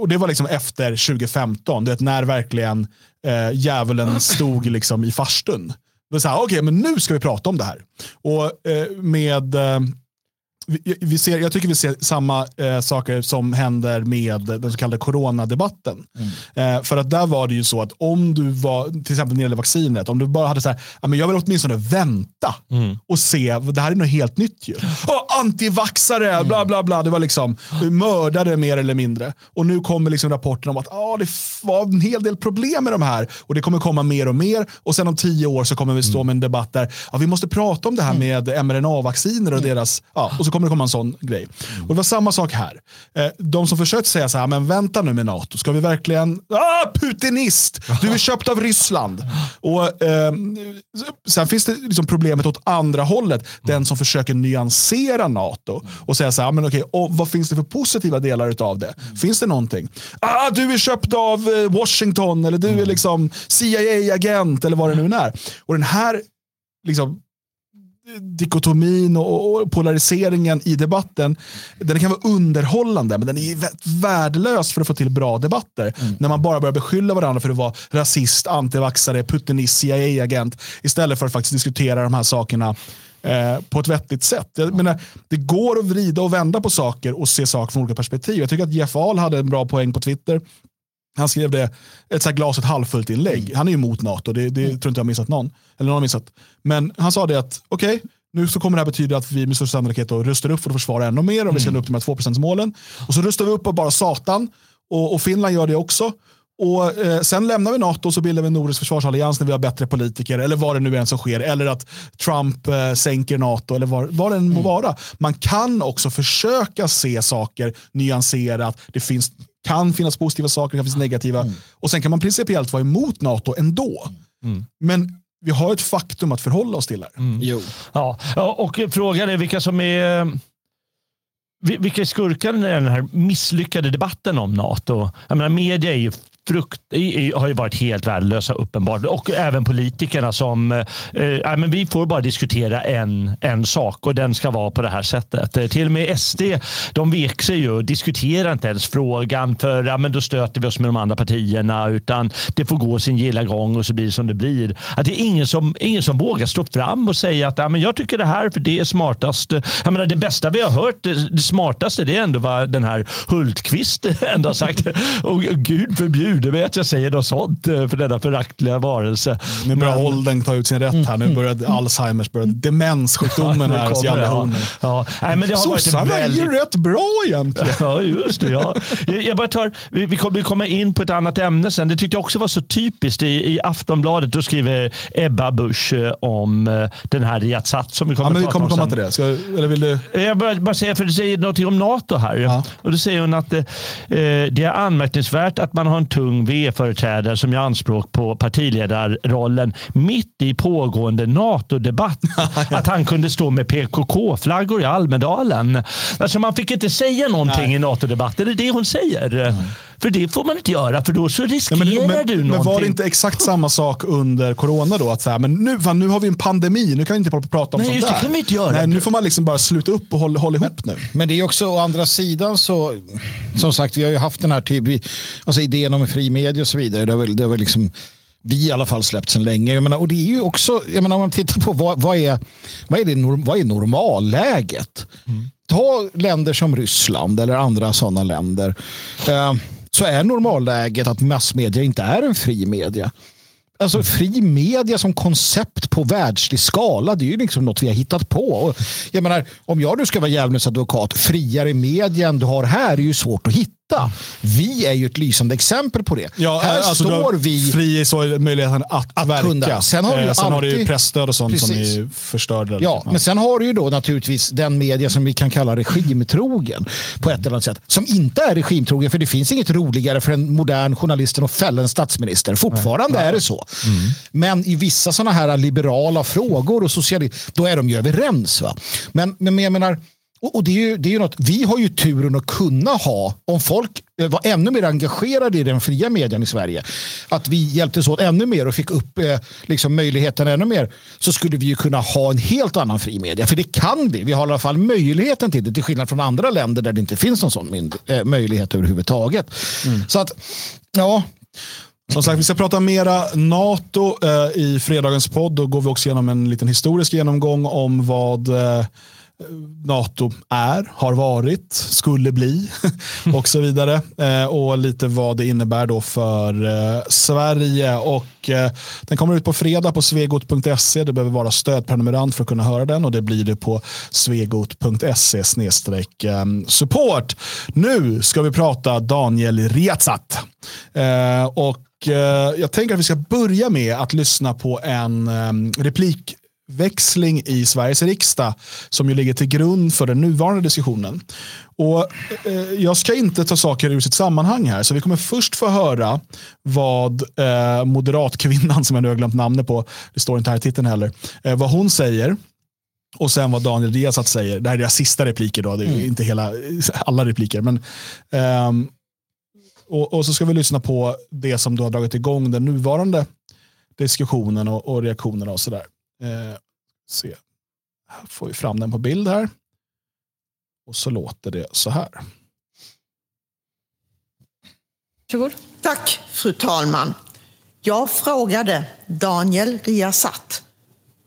och Det var liksom efter 2015, det när verkligen eh, djävulen stod liksom i farstun. Okej, okay, men nu ska vi prata om det här. Och eh, med vi ser, jag tycker vi ser samma eh, saker som händer med den så kallade coronadebatten. Mm. Eh, för att där var det ju så att om du var, till exempel när det gäller vaccinet, om du bara hade så här, jag vill åtminstone vänta mm. och se, det här är något helt nytt ju. Oh, antivaxare, mm. bla bla bla, det var liksom mördare mer eller mindre. Och nu kommer liksom rapporten om att oh, det var en hel del problem med de här och det kommer komma mer och mer. Och sen om tio år så kommer vi stå mm. med en debatt där ja, vi måste prata om det här mm. med mRNA-vacciner och deras, ja, och så kommer det komma en sån grej. Och det var samma sak här. Eh, de som försökte säga så här, men vänta nu med NATO, ska vi verkligen, ah, putinist, du är köpt av Ryssland. Och, eh, sen finns det liksom problemet åt andra hållet, den som försöker nyansera NATO och säga så här, men okej, och vad finns det för positiva delar av det? Finns det någonting? Ah, du är köpt av eh, Washington eller du är liksom CIA-agent eller vad det nu är. Och den här liksom, dikotomin och polariseringen i debatten, den kan vara underhållande, men den är värdelös för att få till bra debatter. Mm. När man bara börjar beskylla varandra för att vara rasist, antivaxare, putinist, CIA-agent, istället för att faktiskt diskutera de här sakerna eh, på ett vettigt sätt. Jag menar, det går att vrida och vända på saker och se saker från olika perspektiv. Jag tycker att Jeff Ahl hade en bra poäng på Twitter. Han skrev det, ett så glaset halvfullt inlägg. Mm. Han är ju emot NATO, det, det mm. tror inte jag har missat någon. Eller någon har missat. Men han sa det att, okej, okay, nu så kommer det här betyda att vi med största sannolikhet rustar upp för att försvara ännu mer och vi ska nå upp till de här 2%-målen. Och så rustar vi upp och bara satan. Och, och Finland gör det också. Och eh, Sen lämnar vi NATO och så bildar vi en nordisk försvarsallians när vi har bättre politiker eller vad det nu är som sker. Eller att Trump eh, sänker NATO eller vad, vad det än må mm. vara. Man kan också försöka se saker nyanserat. Det finns kan finnas positiva saker, det kan finnas negativa. Mm. Och sen kan man principiellt vara emot NATO ändå. Mm. Men vi har ett faktum att förhålla oss till här. Mm. Jo. Ja, och frågan är vilka som är vilka är skurkarna i den här misslyckade debatten om NATO? Jag menar, media är ju frukt, har ju varit helt värdelösa uppenbart. Och även politikerna som... Eh, eh men vi får bara diskutera en, en sak och den ska vara på det här sättet. Eh, till och med SD de vek sig ju och diskuterar inte ens frågan för ja, men då stöter vi oss med de andra partierna utan det får gå sin gilla gång och så blir det som det blir. Att det är ingen som, ingen som vågar stå fram och säga att ja, men jag tycker det här för det är smartast. Jag menar, det bästa vi har hört, det, det smartaste, det är ändå vad den här Hultqvist ändå har sagt. och Gud förbjude mig att jag säger något sånt eh, för denna föraktliga varelse. Nu börjar men... åldern ta ut sin rätt här. Nu mm. börjar Alzheimers, börjar demenssjukdomen här hos Janne Horner. Ja. Ja. Nej, Sossarna väldigt... är ju rätt bra egentligen. Ja, just det. Ja. Jag bara tar, vi kommer komma in på ett annat ämne sen. Det tyckte jag också var så typiskt. I, i Aftonbladet då skriver Ebba Busch eh, om eh, den här Riyad som vi kommer ja, men vi kommer komma till det. Ska, eller vill du? Jag bara, bara säga, för det säger något om NATO här. Ja. Och då säger hon att eh, det är anmärkningsvärt att man har en tung V-företrädare som gör anspråk på partiledarrollen mitt i pågående NATO-debatt. att han kunde stå med PKK-flaggor i Almedalen. Alltså man fick inte säga någonting Nej. i NATO-debatten. Det är det hon säger. Mm. För det får man inte göra, för då så riskerar ja, men, men, du någonting. Men var det inte exakt samma sak under corona då? Att så här, men nu, fan, nu har vi en pandemi, nu kan vi inte prata om Nej, sånt där. Det kan vi inte göra. Nej, nu får man liksom bara sluta upp och hålla, hålla ihop nu. Men det är också å andra sidan så, som sagt, vi har ju haft den här typ, alltså idén om fri media och så vidare. Det har väl, det har väl liksom vi i alla fall släppt sedan länge. Jag menar, och det är ju också, jag menar, om man tittar på vad, vad, är, vad, är, det, vad är normalläget? Mm. Ta länder som Ryssland eller andra sådana länder. Eh, så är normalläget att massmedia inte är en fri media. Alltså fri media som koncept på världslig skala, det är ju liksom något vi har hittat på. jag menar, om jag nu ska vara djävulens advokat, friare media än du har här är ju svårt att hitta. Vi är ju ett lysande exempel på det. Ja, här alltså står vi... Fri så möjligheten att, att verka. Kunna. Sen har, eh, sen alltid... har du ju pressstöd och sånt Precis. som är förstörda. Ja, men sen har du ju då naturligtvis den media som vi kan kalla regimtrogen på ett eller annat sätt. Som inte är regimtrogen, för det finns inget roligare för en modern journalist än att fälla en statsminister. Fortfarande Nej. är det så. Mm. Men i vissa sådana här liberala frågor och socialism, då är de ju överens. Va? Men, men jag menar, och, och det, är ju, det är ju något, vi har ju turen att kunna ha, om folk eh, var ännu mer engagerade i den fria medien i Sverige, att vi hjälptes åt ännu mer och fick upp eh, liksom möjligheten ännu mer, så skulle vi ju kunna ha en helt annan fri media. För det kan vi. Vi har i alla fall möjligheten till det, till skillnad från andra länder där det inte finns någon sån eh, möjlighet överhuvudtaget. Mm. Så att, ja, som sagt, vi ska prata mera NATO eh, i fredagens podd. Då går vi också igenom en liten historisk genomgång om vad eh, NATO är, har varit, skulle bli och så vidare. Eh, och lite vad det innebär då för eh, Sverige. Och eh, Den kommer ut på fredag på svegot.se. Det behöver vara stödprenumerant för att kunna höra den och det blir det på svegot.se ehm, support. Nu ska vi prata Daniel Riazat. och jag tänker att vi ska börja med att lyssna på en ehm, replik växling i Sveriges riksdag som ju ligger till grund för den nuvarande diskussionen. Och, eh, jag ska inte ta saker ur sitt sammanhang här, så vi kommer först få höra vad eh, moderatkvinnan, som jag nu har glömt namnet på, det står inte här i titeln heller, eh, vad hon säger. Och sen vad Daniel Riazat säger. Det här är deras sista repliker, då. det är mm. inte hela, alla repliker. Men, ehm, och, och, så ska vi lyssna på det som då har dragit igång den nuvarande diskussionen och, och reaktionerna och sådär. Eh, se. Här får vi fram den på bild här. Och så låter det så här. Varsågod. Tack, fru talman. Jag frågade Daniel Riazat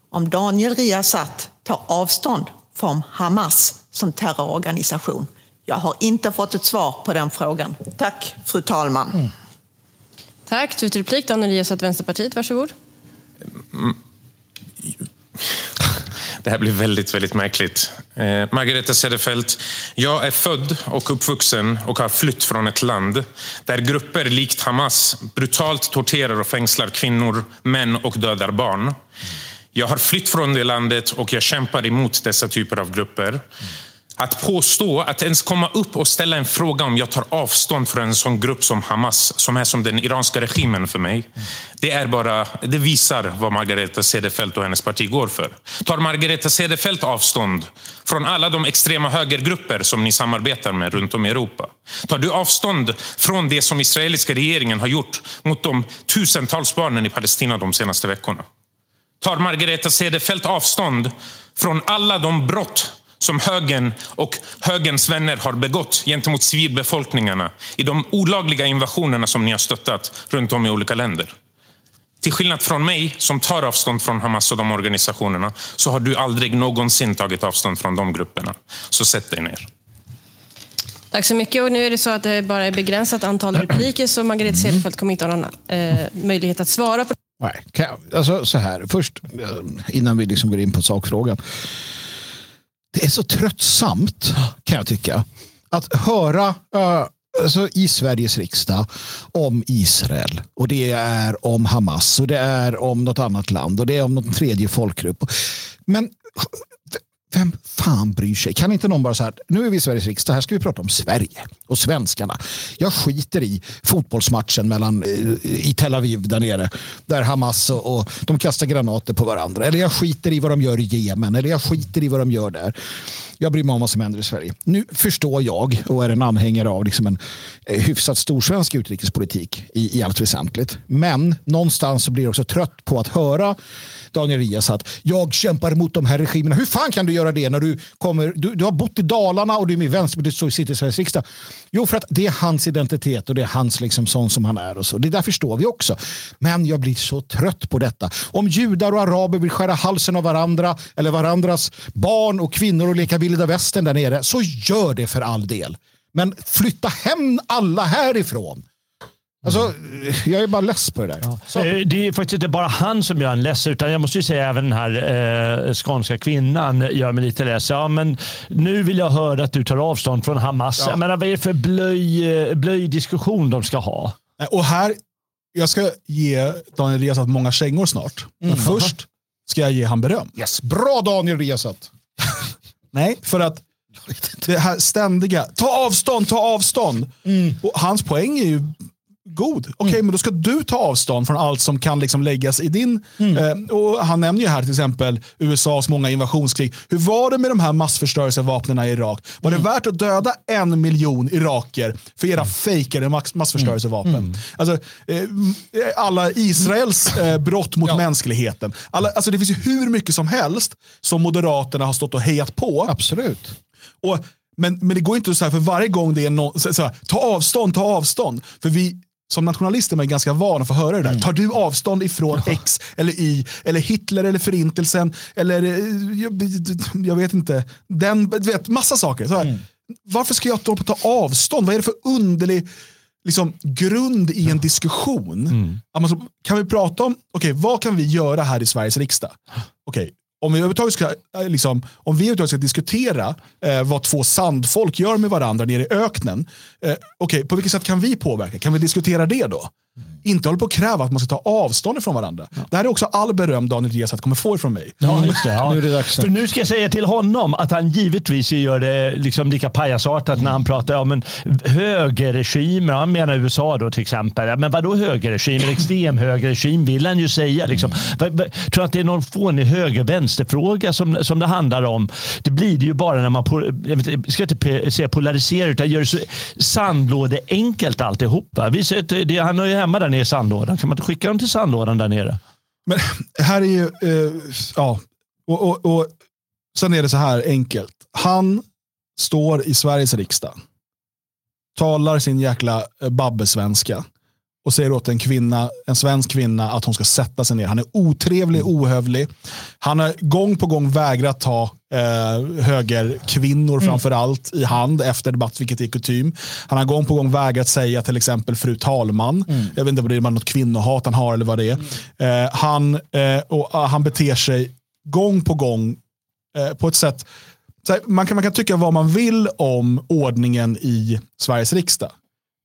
om Daniel Riazat tar avstånd från Hamas som terrororganisation. Jag har inte fått ett svar på den frågan. Tack, fru talman. Mm. Tack. Slutreplik, Daniel Riazat, Vänsterpartiet. Varsågod. Mm. Det här blir väldigt, väldigt märkligt. Eh, Margareta Cederfelt, jag är född och uppvuxen och har flytt från ett land där grupper likt Hamas brutalt torterar och fängslar kvinnor, män och dödar barn. Jag har flytt från det landet och jag kämpar emot dessa typer av grupper. Att påstå, att ens komma upp och ställa en fråga om jag tar avstånd från en sån grupp som Hamas, som är som den iranska regimen för mig. Det, är bara, det visar vad Margareta Cederfelt och hennes parti går för. Tar Margareta Cederfelt avstånd från alla de extrema högergrupper som ni samarbetar med runt om i Europa? Tar du avstånd från det som israeliska regeringen har gjort mot de tusentals barnen i Palestina de senaste veckorna? Tar Margareta Cederfelt avstånd från alla de brott som högern och högerns vänner har begått gentemot civilbefolkningarna i de olagliga invasionerna som ni har stöttat runt om i olika länder. Till skillnad från mig som tar avstånd från Hamas och de organisationerna så har du aldrig någonsin tagit avstånd från de grupperna. Så sätt dig ner. Tack så mycket. Och nu är det så att det bara är begränsat antal repliker så Margareta Cederfelt kommer inte ha någon eh, möjlighet att svara på Nej, jag, alltså så här, först eh, innan vi liksom går in på sakfrågan. Det är så tröttsamt kan jag tycka. Att höra uh, alltså, i Sveriges riksdag om Israel och det är om Hamas och det är om något annat land och det är om någon tredje folkgrupp. Men vem fan bryr sig? Kan inte någon bara säga nu är vi i Sveriges riksdag, här ska vi prata om Sverige och svenskarna. Jag skiter i fotbollsmatchen mellan, eh, i Tel Aviv där nere, där Hamas och, och de kastar granater på varandra. Eller jag skiter i vad de gör i Jemen, eller jag skiter i vad de gör där. Jag bryr mig om vad som händer i Sverige. Nu förstår jag och är en anhängare av liksom en eh, hyfsat storsvensk utrikespolitik i, i allt väsentligt. Men någonstans så blir jag också trött på att höra Daniel Riazat. Jag kämpar mot de här regimerna. Hur fan kan du göra det när du kommer? Du, du har bott i Dalarna och du är med i Vänsterpartiet och sitter i Sveriges riksdag. Jo, för att det är hans identitet och det är hans liksom sån som han är och så. Det där förstår vi också. Men jag blir så trött på detta. Om judar och araber vill skära halsen av varandra eller varandras barn och kvinnor och leka vilda västern där nere så gör det för all del. Men flytta hem alla härifrån. Alltså, jag är bara less på det där. Ja. Eh, det är faktiskt inte bara han som gör en less, utan jag måste ju säga även den här eh, skånska kvinnan gör mig lite less. Ja, men nu vill jag höra att du tar avstånd från Hamas. Ja. Jag menar, vad är det för blöj, eh, blöjdiskussion de ska ha? Och här, jag ska ge Daniel Riazat många kängor snart. Men mm. först ska jag ge han beröm. Yes. Bra Daniel Riazat! Nej, för att det här ständiga, ta avstånd, ta avstånd. Mm. Och hans poäng är ju god. Okej, okay, mm. men då ska du ta avstånd från allt som kan liksom läggas i din... Mm. Eh, och han nämner ju här till exempel USAs många invasionskrig. Hur var det med de här massförstörelsevapnen i Irak? Var mm. det värt att döda en miljon iraker för era mm. fejkade mass massförstörelsevapen? Mm. Alltså, eh, alla Israels eh, brott mot ja. mänskligheten. Alla, alltså, det finns ju hur mycket som helst som Moderaterna har stått och hejat på. Absolut. Och men, men det går inte så här för varje gång det är någon, så, så här, ta avstånd, ta avstånd. För vi, som nationalister är man ganska vana att få höra det där. Mm. Tar du avstånd ifrån X eller Y eller Hitler eller förintelsen eller eh, jag, jag vet inte. Den, vet, massa saker. Så här, mm. Varför ska jag ta avstånd? Vad är det för underlig liksom, grund i en diskussion? Mm. Alltså, kan vi prata om, okej okay, vad kan vi göra här i Sveriges riksdag? okay, om vi överhuvudtaget ska, eh, liksom, om vi överhuvudtaget ska diskutera eh, vad två sandfolk gör med varandra nere i öknen, eh, okay, på vilket sätt kan vi påverka? Kan vi diskutera det då? Inte håller på att kräva att man ska ta avstånd ifrån varandra. Ja. Det här är också all beröm Daniel Riazat kommer få ifrån mig. Ja, just det, ja. nu är det dags. För nu ska jag säga till honom att han givetvis gör det liksom lika pajasartat när han pratar om en högerregimer. Han menar USA då till exempel. Men vadå högerregim? En extrem högerregim vill han ju säga. Liksom. Mm. Tror att det är någon fånig höger-vänster-fråga som, som det handlar om? Det blir det ju bara när man, jag vet, ska inte säga polarisera, utan gör det så sandlådeenkelt alltihopa. Vi ser, det, han har ju hemma där nere i sandlådan. Kan man inte skicka dem till sandlådan där nere? Men här är ju, eh, ja, och, och, och sen är det så här enkelt. Han står i Sveriges riksdag, talar sin jäkla eh, babbesvenska och säger åt en kvinna, en svensk kvinna att hon ska sätta sig ner. Han är otrevlig, ohövlig. Han har gång på gång vägrat ta eh, högerkvinnor mm. framför allt i hand efter debatt, vilket är kutym. Han har gång på gång vägrat säga till exempel fru talman. Mm. Jag vet inte om det är något kvinnohat han har eller vad det är. Mm. Eh, han, eh, och, uh, han beter sig gång på gång eh, på ett sätt här, man, kan, man kan tycka vad man vill om ordningen i Sveriges riksdag.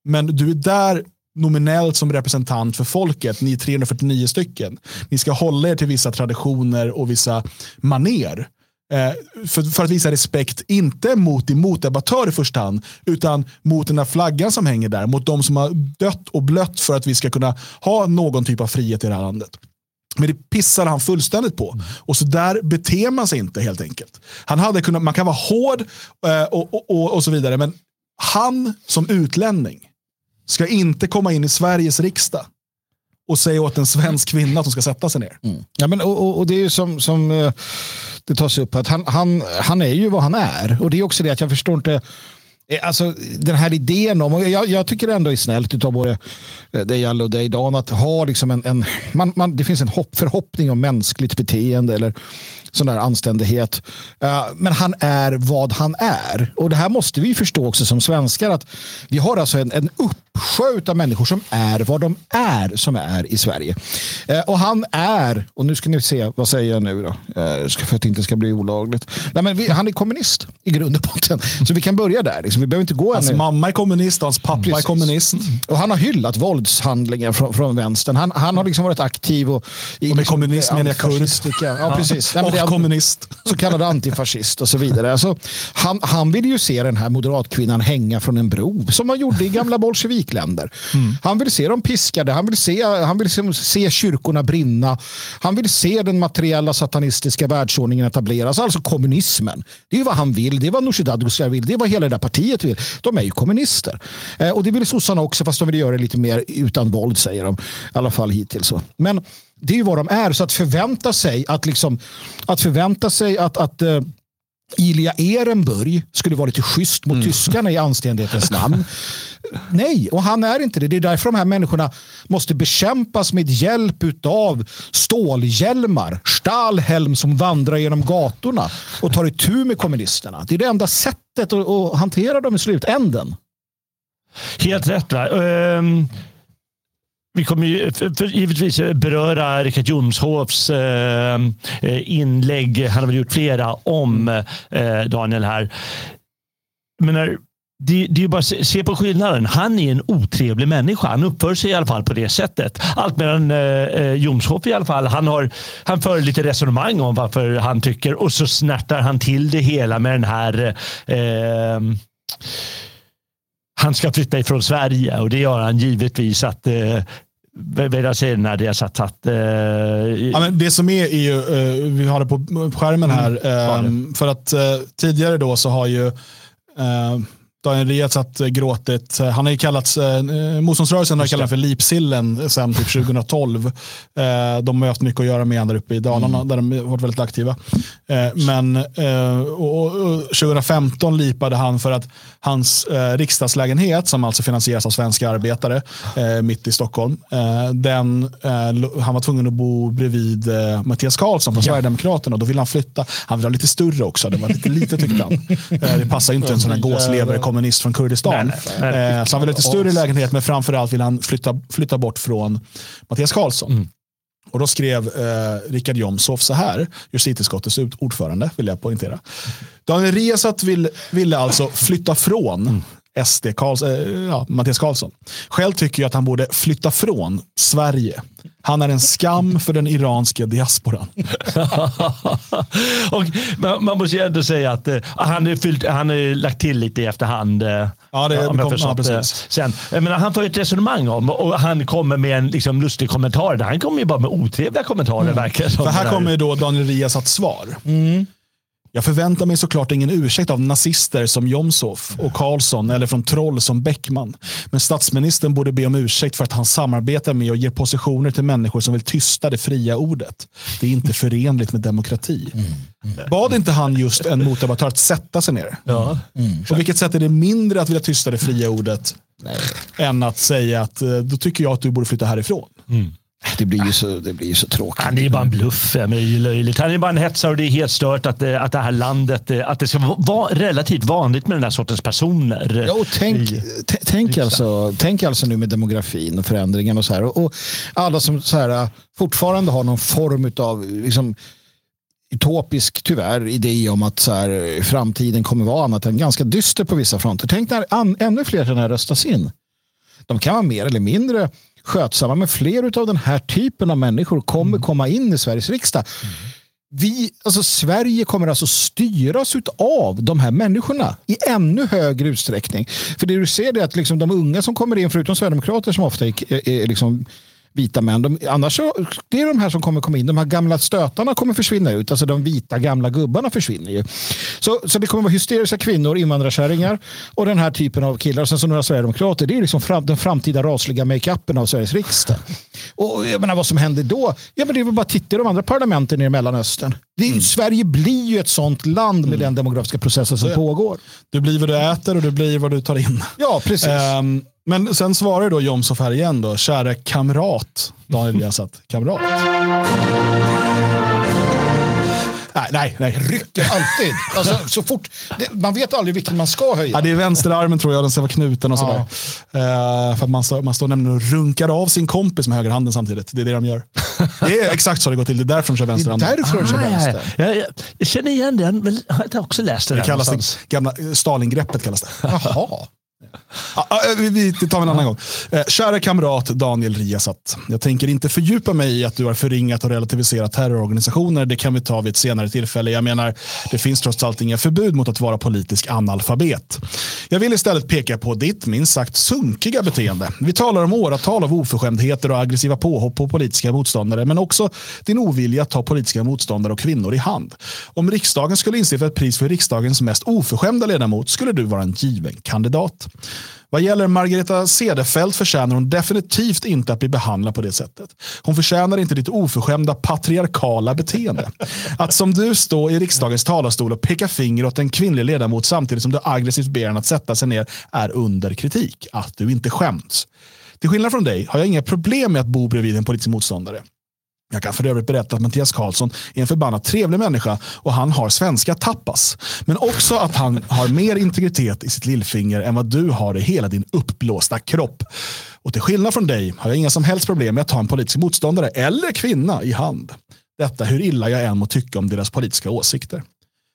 Men du är där nominellt som representant för folket, ni är 349 stycken. Ni ska hålla er till vissa traditioner och vissa maner. Eh, för, för, att visa respekt, inte mot din motdebattör i första hand, utan mot den där flaggan som hänger där. Mot de som har dött och blött för att vi ska kunna ha någon typ av frihet i det här landet. Men det pissade han fullständigt på. Och så där beter man sig inte helt enkelt. Han hade kunnat, man kan vara hård eh, och, och, och, och så vidare, men han som utlänning ska inte komma in i Sveriges riksdag och säga åt en svensk kvinna att hon ska sätta sig ner. Mm. Ja, men, och, och, det är ju som, som eh, det tas upp att han, han, han är ju vad han är. Och det är också det att jag förstår inte eh, Alltså den här idén om, och jag, jag tycker det ändå är snällt av både eh, dig och dig Dan att ha liksom en, en man, man, det finns en hopp, förhoppning om mänskligt beteende eller sån där anständighet. Uh, men han är vad han är. Och det här måste vi förstå också som svenskar att vi har alltså en, en uppsjö av människor som är vad de är som är i Sverige. Uh, och han är, och nu ska ni se, vad säger jag nu då? Uh, för att det inte ska bli olagligt. Nej, men vi, han är kommunist i grund och botten. Så vi kan börja där. Liksom. Vi behöver inte gå Hans ännu. mamma är kommunist och hans pappa Precis. är kommunist. Och han har hyllat våldshandlingar från, från vänstern. Han, han har liksom varit aktiv. Och, och med liksom, kommunism menar jag kurd. Ja, precis. Ja kommunist. Så kallad antifascist och så vidare. Alltså, han, han vill ju se den här moderatkvinnan hänga från en bro som man gjorde i gamla bolsjevikländer. Mm. Han vill se dem piskade, han vill, se, han vill se, se kyrkorna brinna. Han vill se den materiella satanistiska världsordningen etableras, alltså kommunismen. Det är vad han vill, det är vad Nooshi Dadgostar vill, det är vad hela det där partiet vill. De är ju kommunister. Eh, och det vill sossarna också, fast de vill göra det lite mer utan våld, säger de. I alla fall hittills. Men det är ju vad de är. Så att förvänta sig att, liksom, att, förvänta sig att, att uh, Ilja Ehrenburg skulle vara lite schysst mot mm. tyskarna i anständighetens namn. Nej, och han är inte det. Det är därför de här människorna måste bekämpas med hjälp av stålhjälmar, Stahlhelm som vandrar genom gatorna och tar itu med kommunisterna. Det är det enda sättet att, att hantera dem i slutänden. Helt rätt. Va? Um... Vi kommer ju för, givetvis eh, beröra Richard Jomshofs eh, eh, inlägg. Han har väl gjort flera om eh, Daniel här. Men när, det, det är bara att se på skillnaden. Han är en otrevlig människa. Han uppför sig i alla fall på det sättet. Allt medan eh, eh, Jomshof i alla fall, han, har, han för lite resonemang om varför han tycker och så snärtar han till det hela med den här eh, han ska flytta ifrån Sverige och det gör han givetvis att eh, vad säger när det är satt, att, eh, ja, men Det som är, är ju, eh, vi har det på skärmen här, mm, eh, för att eh, tidigare då så har ju eh, Daniel Riazat gråtit. Han har ju kallats, eh, motståndsrörelsen har kallat för Lipsillen sedan typ 2012. Eh, de har haft mycket att göra med där uppe i Dalarna mm. där de har varit väldigt aktiva. Eh, men eh, och, och 2015 lipade han för att hans eh, riksdagslägenhet, som alltså finansieras av svenska arbetare eh, mitt i Stockholm, eh, den, eh, han var tvungen att bo bredvid eh, Mattias Karlsson från ja. Sverigedemokraterna. Då ville han flytta. Han ville ha lite större också. Det var lite lite tyckte han. Eh, det passar inte en sån här gåslevare kommunist från Kurdistan. Nej, nej, nej. så han ville ha lite större lägenhet, men framförallt ville han flytta, flytta bort från Mattias Karlsson. Mm. Och då skrev eh, Richard Jomshof så här, justitieutskottets ordförande, vill jag poängtera. Daniel Riazat vill, ville alltså flytta från mm. SD, Karls, eh, ja, Mattias Karlsson. Själv tycker jag att han borde flytta från Sverige. Han är en skam för den iranska diasporan. och man, man, måste ju ändå säga att eh, han har lagt till lite i efterhand. Eh, ja, det ja, kom, ja, precis. Sen, jag menar, han får ett resonemang om och han kommer med en liksom, lustig kommentar. Han kommer ju bara med otrevliga kommentarer. Mm. Verkar, för här kommer då Daniel Riazats svar. Mm. Jag förväntar mig såklart ingen ursäkt av nazister som Jomshof och Karlsson eller från troll som Bäckman. Men statsministern borde be om ursäkt för att han samarbetar med och ger positioner till människor som vill tysta det fria ordet. Det är inte förenligt med demokrati. Mm. Mm. Bad inte han just en motdebattör att sätta sig ner? Ja. Mm. På vilket sätt är det mindre att vilja tysta det fria ordet Nej. än att säga att eh, då tycker jag att du borde flytta härifrån? Mm. Det blir ju så, det blir så tråkigt. Han är bara en bluff. Han är bara en hetsare och det är helt stört att det, att det här landet, att det ska vara relativt vanligt med den här sortens personer. Ja, och tänk, tänk, alltså, tänk alltså nu med demografin och förändringen och så här. Och, och alla som så här, fortfarande har någon form av liksom, utopisk, tyvärr, idé om att så här, framtiden kommer vara annat än ganska dyster på vissa fronter. Tänk när an, ännu fler sådana här röstas in. De kan vara mer eller mindre skötsamma. Men fler av den här typen av människor kommer mm. komma in i Sveriges riksdag. Mm. vi, alltså Sverige kommer alltså styras av de här människorna i ännu högre utsträckning. För det du ser är att liksom de unga som kommer in, förutom Sverigedemokrater som ofta är, är, är liksom vita män. De, annars så, det är de här som kommer komma in. De här gamla stötarna kommer försvinna ut. Alltså de vita gamla gubbarna försvinner ju. Så, så det kommer vara hysteriska kvinnor, invandrarkärringar och den här typen av killar. Och sen så några sverigedemokrater. Det är liksom fram, den framtida rasliga makeupen av Sveriges riksdag. Och jag menar vad som händer då? Ja, men det är väl bara att titta i de andra parlamenten i Mellanöstern. Det mm. Sverige blir ju ett sånt land med mm. den demografiska processen som pågår. Du blir vad du äter och du blir vad du tar in. Ja, precis. Um, men sen svarar då Jomshof här igen då, käre kamrat, Daniel Riazat, kamrat. Nej, nej, nej, rycker alltid. Alltså, så fort, det, man vet aldrig vilken man ska höja. Ja, det är vänsterarmen tror jag, den ska vara knuten och sådär. Ja. Uh, för att man, står, man står nämligen och runkar av sin kompis med högerhanden samtidigt. Det är det de gör. Det är exakt så det går till. Det är därför de kör vänsterhanden. Det är därför de kör vänster. Jag, jag, jag, känner igen den, jag har också läst det. Det kallas det gamla Stalingreppet kallas det. Jaha. Ja, vi tar en annan gång. Eh, kära kamrat Daniel Riazat. Jag tänker inte fördjupa mig i att du har förringat och relativiserat terrororganisationer. Det kan vi ta vid ett senare tillfälle. Jag menar, det finns trots allt inga förbud mot att vara politisk analfabet. Jag vill istället peka på ditt minst sagt sunkiga beteende. Vi talar om åratal av oförskämdheter och aggressiva påhopp på politiska motståndare, men också din ovilja att ta politiska motståndare och kvinnor i hand. Om riksdagen skulle instifta ett pris för riksdagens mest oförskämda ledamot skulle du vara en given kandidat. Vad gäller Margareta Cederfelt förtjänar hon definitivt inte att bli behandlad på det sättet. Hon förtjänar inte ditt oförskämda patriarkala beteende. Att som du stå i riksdagens talarstol och peka finger åt en kvinnlig ledamot samtidigt som du aggressivt ber henne att sätta sig ner är under kritik. Att du inte skämts. Till skillnad från dig har jag inga problem med att bo bredvid en politisk motståndare. Jag kan för övrigt berätta att Mattias Karlsson är en förbannat trevlig människa och han har svenska tapas. Men också att han har mer integritet i sitt lillfinger än vad du har i hela din uppblåsta kropp. Och till skillnad från dig har jag inga som helst problem med att ta en politisk motståndare eller kvinna i hand. Detta hur illa jag än må tycka om deras politiska åsikter.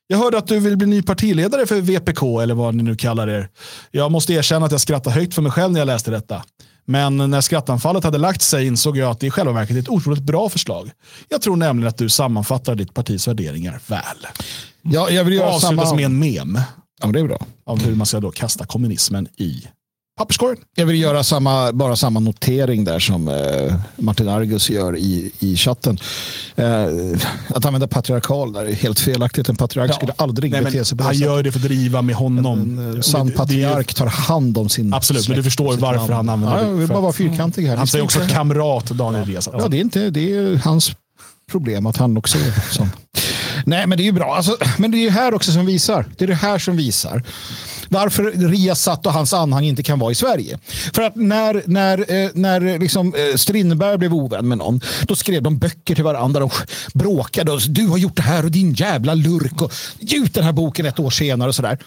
Jag hörde att du vill bli ny partiledare för VPK eller vad ni nu kallar er. Jag måste erkänna att jag skrattade högt för mig själv när jag läste detta. Men när skrattanfallet hade lagt sig insåg jag att det i själva verket är ett otroligt bra förslag. Jag tror nämligen att du sammanfattar ditt partis värderingar väl. Ja, jag vill göra samma... med en mem. Ja, det är bra. Av hur man ska då kasta kommunismen i papperskorgen. Jag vill göra samma, bara samma notering där som eh, Martin Argus gör i, i chatten. Eh, att använda patriarkal där är helt felaktigt. En patriark ja. skulle aldrig Nej, bete sig på Han gör det för att driva med honom. En, en sann patriark tar hand om sin Absolut, men du förstår varför namn. han använder ja, det. Jag vill bara vara fyrkantig här. Han säger också kamrat Daniel Riazat. Ja, det är, inte, det är hans problem att han också är sån. Nej, men det är ju bra. Alltså, men det är ju här också som visar. Det är det här som visar varför Riasat och hans anhang inte kan vara i Sverige. För att när, när, eh, när liksom, eh, Strindberg blev ovän med någon, då skrev de böcker till varandra och bråkade. Och, du har gjort det här och din jävla lurk. Och, ge ut den här boken ett år senare. Och sådär.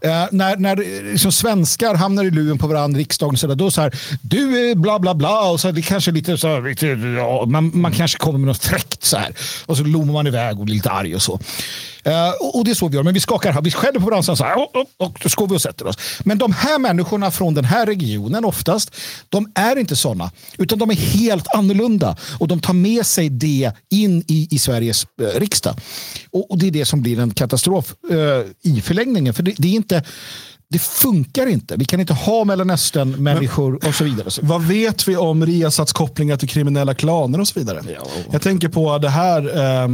Eh, när när eh, liksom, svenskar hamnar i luven på varandra i riksdagen, så där, då så här, du är bla bla bla. Och så, det kanske lite så här, ja, man, man kanske kommer med något fräckt så här. Och så lommar man iväg och blir lite arg och så. Uh, och det är så vi gör. Men vi skakar vi skäller på varandra så här, och, så går vi och sätter oss. Men de här människorna från den här regionen oftast, de är inte sådana. Utan de är helt annorlunda. Och de tar med sig det in i, i Sveriges uh, riksdag. Och, och, det är det som blir en katastrof uh, i förlängningen. För det, det är inte det funkar inte. Vi kan inte ha Mellanöstern-människor och så vidare. Vad vet vi om Riasats kopplingar till kriminella klaner och så vidare? Ja. Jag tänker på det här eh,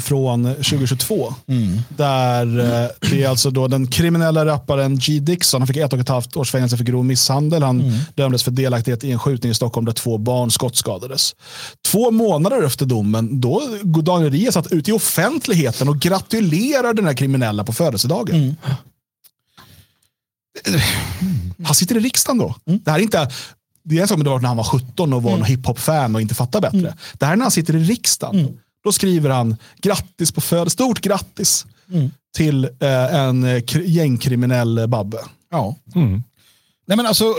från 2022. Mm. Där eh, det är alltså då den kriminella rapparen G. Dixon, han fick ett och ett halvt års fängelse för grov misshandel. Han mm. dömdes för delaktighet i en skjutning i Stockholm där två barn skottskadades. Två månader efter domen, då går Daniel Riazat ut i offentligheten och gratulerar den här kriminella på födelsedagen. Mm. Han sitter i riksdagen då. Mm. Det här är inte det är som det var när han var 17 och var mm. hiphop-fan och inte fattade bättre. Mm. Det här är när han sitter i riksdagen. Mm. Då skriver han grattis på födelsedagen, stort grattis mm. till eh, en eh, gängkriminell Babbe. Ja. Mm. Nej, men alltså,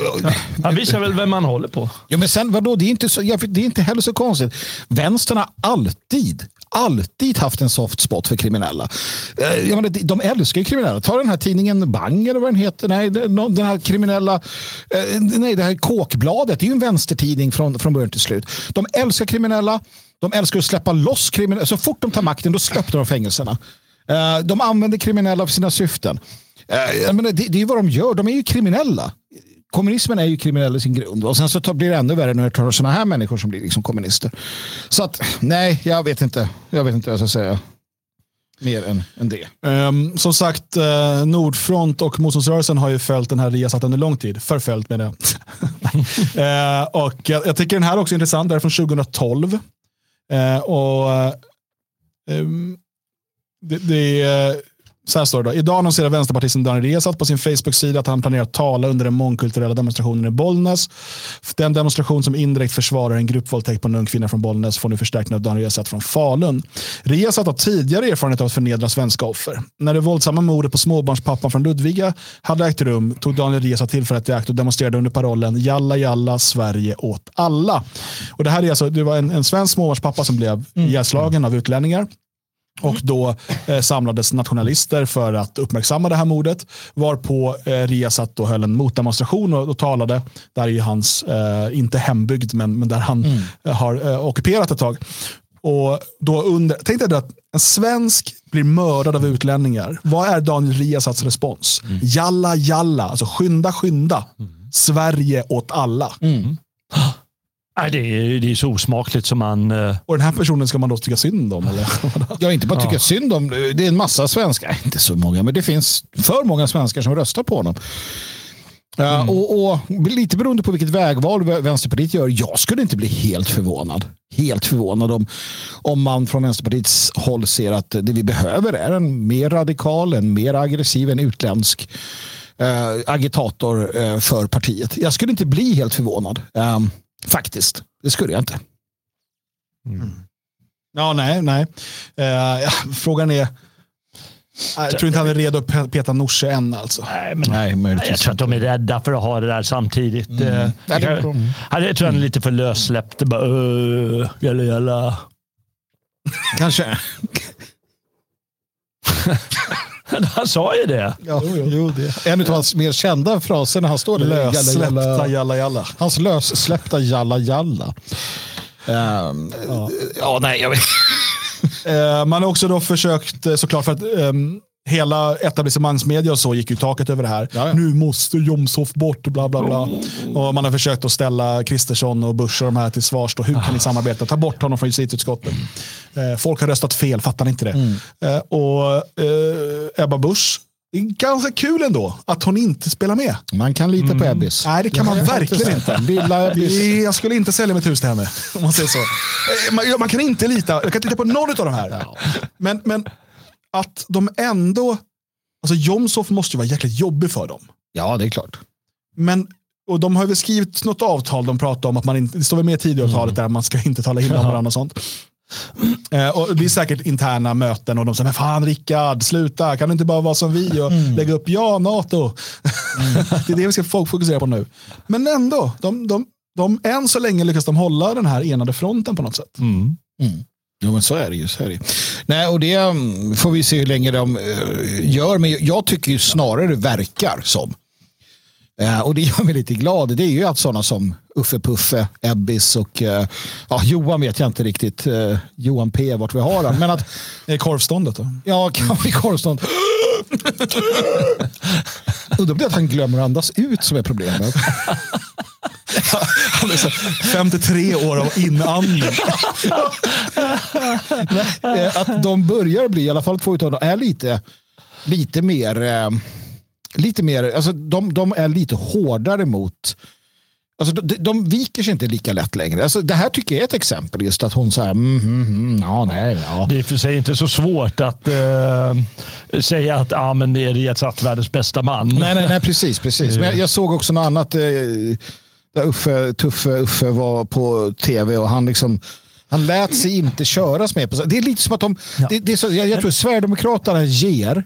han visar väl vem man håller på. Ja, men sen, vadå, det, är inte så, det är inte heller så konstigt. Vänstern har alltid, alltid haft en soft spot för kriminella. Eh, jag menar, de älskar ju kriminella. Ta den här tidningen Bang eller vad den heter. Nej, den här kriminella... Nej, det här Kåkbladet. Det är ju en vänstertidning från, från början till slut. De älskar kriminella. De älskar att släppa loss kriminella. Så fort de tar makten, då släpper de fängelserna. Eh, de använder kriminella för sina syften. Eh, jag menar, det, det är vad de gör. De är ju kriminella. Kommunismen är ju kriminell i sin grund. Och sen så tar- blir det ännu värre när det tar sådana här människor som blir liksom kommunister. Så att, nej, jag vet inte. Jag vet inte vad jag ska säga. Mer än, än det. Um, som sagt, eh, Nordfront och motståndsrörelsen har ju följt den här Riasat under lång tid. Förföljt med det. uh, och jag, jag tycker den här också är intressant. Det är från 2012. Eh, och eh, ehm, det, det är, så här står det då. Idag annonserar vänsterpartisten Daniel Riazat på sin Facebook-sida att han planerar att tala under den mångkulturella demonstrationen i Bollnäs. Den demonstration som indirekt försvarar en gruppvåldtäkt på en ung kvinna från Bollnäs får nu förstärkning av Daniel Riazat från Falun. Riazat har tidigare erfarenhet av att förnedra svenska offer. När det våldsamma mordet på småbarnspappan från Ludvika hade ägt rum tog Daniel Riazat tillfället i akt och demonstrerade under parollen Jalla jalla Sverige åt alla. Och det här är alltså, det var en, en svensk småbarnspappa som blev ihjälslagen av utlänningar. Och då eh, samlades nationalister för att uppmärksamma det här mordet. Varpå eh, Riazat då höll en motdemonstration och, och talade. Där i hans, eh, inte hembygd, men, men där han eh, har eh, ockuperat ett tag. Och då under, tänk dig att en svensk blir mördad av utlänningar. Vad är Daniel Riazats respons? Jalla jalla, alltså skynda skynda. Sverige åt alla. Nej, det, är, det är så osmakligt som man... eh, Och den här personen ska man då tycka synd om? Eller? Jag inte bara tycker synd om det är en massa svenskar, inte så många, men det finns för många svenskar som röstar på honom. Ja, och, och Lite beroende på vilket vägval Vänsterpartiet gör, jag skulle inte bli helt förvånad. Helt förvånad om, om man från Vänsterpartiets håll ser att det vi behöver är en mer radikal, en mer aggressiv, en utländsk eh, agitator eh, för partiet. Jag skulle inte bli helt förvånad. Eh, faktiskt, det skulle jag inte. Ja, nej, nej. Eh, ja, frågan är... Jag tror inte han är redo att pe- peta Norse än alltså. Nej, men, Nej, jag tror att de är rädda för att ha det där samtidigt. Mm. Ja, det är bra. jag tror han är lite för lössläppt. Det Bara, uh, jalla, jalla. Kanske. Han sa ju det. Ja, jo, det. En av hans mer kända fraser när han står där. Lössläppta jalla. jalla jalla. Hans lössläppta jalla jalla. Ehm, ja. nej, jag vet Eh, man har också då försökt eh, såklart för att ehm, hela etablissemangsmedia och så gick ju taket över det här. Ja, ja. Nu måste Jomshof bort och bla bla bla. Och man har försökt att ställa Kristersson och Busch och de här till svars. Då. Hur kan ni samarbeta? Ta bort honom från justitieutskottet. Eh, folk har röstat fel, fattar ni inte det? Eh, och eh, Ebba Busch, det är ganska kul ändå att hon inte spelar med. Man kan lita på Ebbis. Nej, det kan man verkligen inte. Lilla Jag skulle inte sälja mitt hus till henne. Om man säger så. Eh, Man, man kan inte lita, jag kan inte lita på någon av de här. Men, men att de ändå, alltså Jomshof måste ju vara jäkligt jobbig för dem. Ja, det är klart. Men, och de har väl skrivit något avtal de pratar om, att man inte, det står väl med i Tidöavtalet där man ska inte tala illa om varandra och sånt. Eh, och det blir säkert interna möten och de säger, men fan Rickard, sluta, kan du inte bara vara som vi och lägga upp ja, NATO. det är det vi ska folk fokusera på nu. Men ändå, de, de, de, än så länge lyckas de hålla den här enade fronten på något sätt. Jo, men så är det ju. Så är det. Nej, och det mm, får vi se hur länge de eh, gör. Men jag tycker ju snarare det verkar som. Eh, och det gör mig lite glad. Det är ju att sådana som Uffe Puffe, Ebbis och eh, ja, Johan vet jag inte riktigt. Johan P, vart vi har han. Men att, Är korvståndet då? ja, kan vi korvstånd. Då blir det att han glömmer att andas ut som är problemet. Han är så 53 år av inandning. Eh, att de börjar bli, i alla fall två utav dem, är lite, lite mer, eh, lite mer, alltså de, de är lite hårdare mot Alltså, de, de viker sig inte lika lätt längre. Alltså, det här tycker jag är ett exempel. Just att hon säger mm, mm, mm, ja, nej, ja. Det är för sig inte så svårt att eh, säga att ah, men det är Riazat världens bästa man. Nej, nej, nej, precis. precis. Men jag, jag såg också något annat. Eh, där Uffe, Tuffe Uffe var på tv och han liksom han lät sig inte köras med. På, det är lite som att de... Det, det är så, jag, jag tror Sverigedemokraterna ger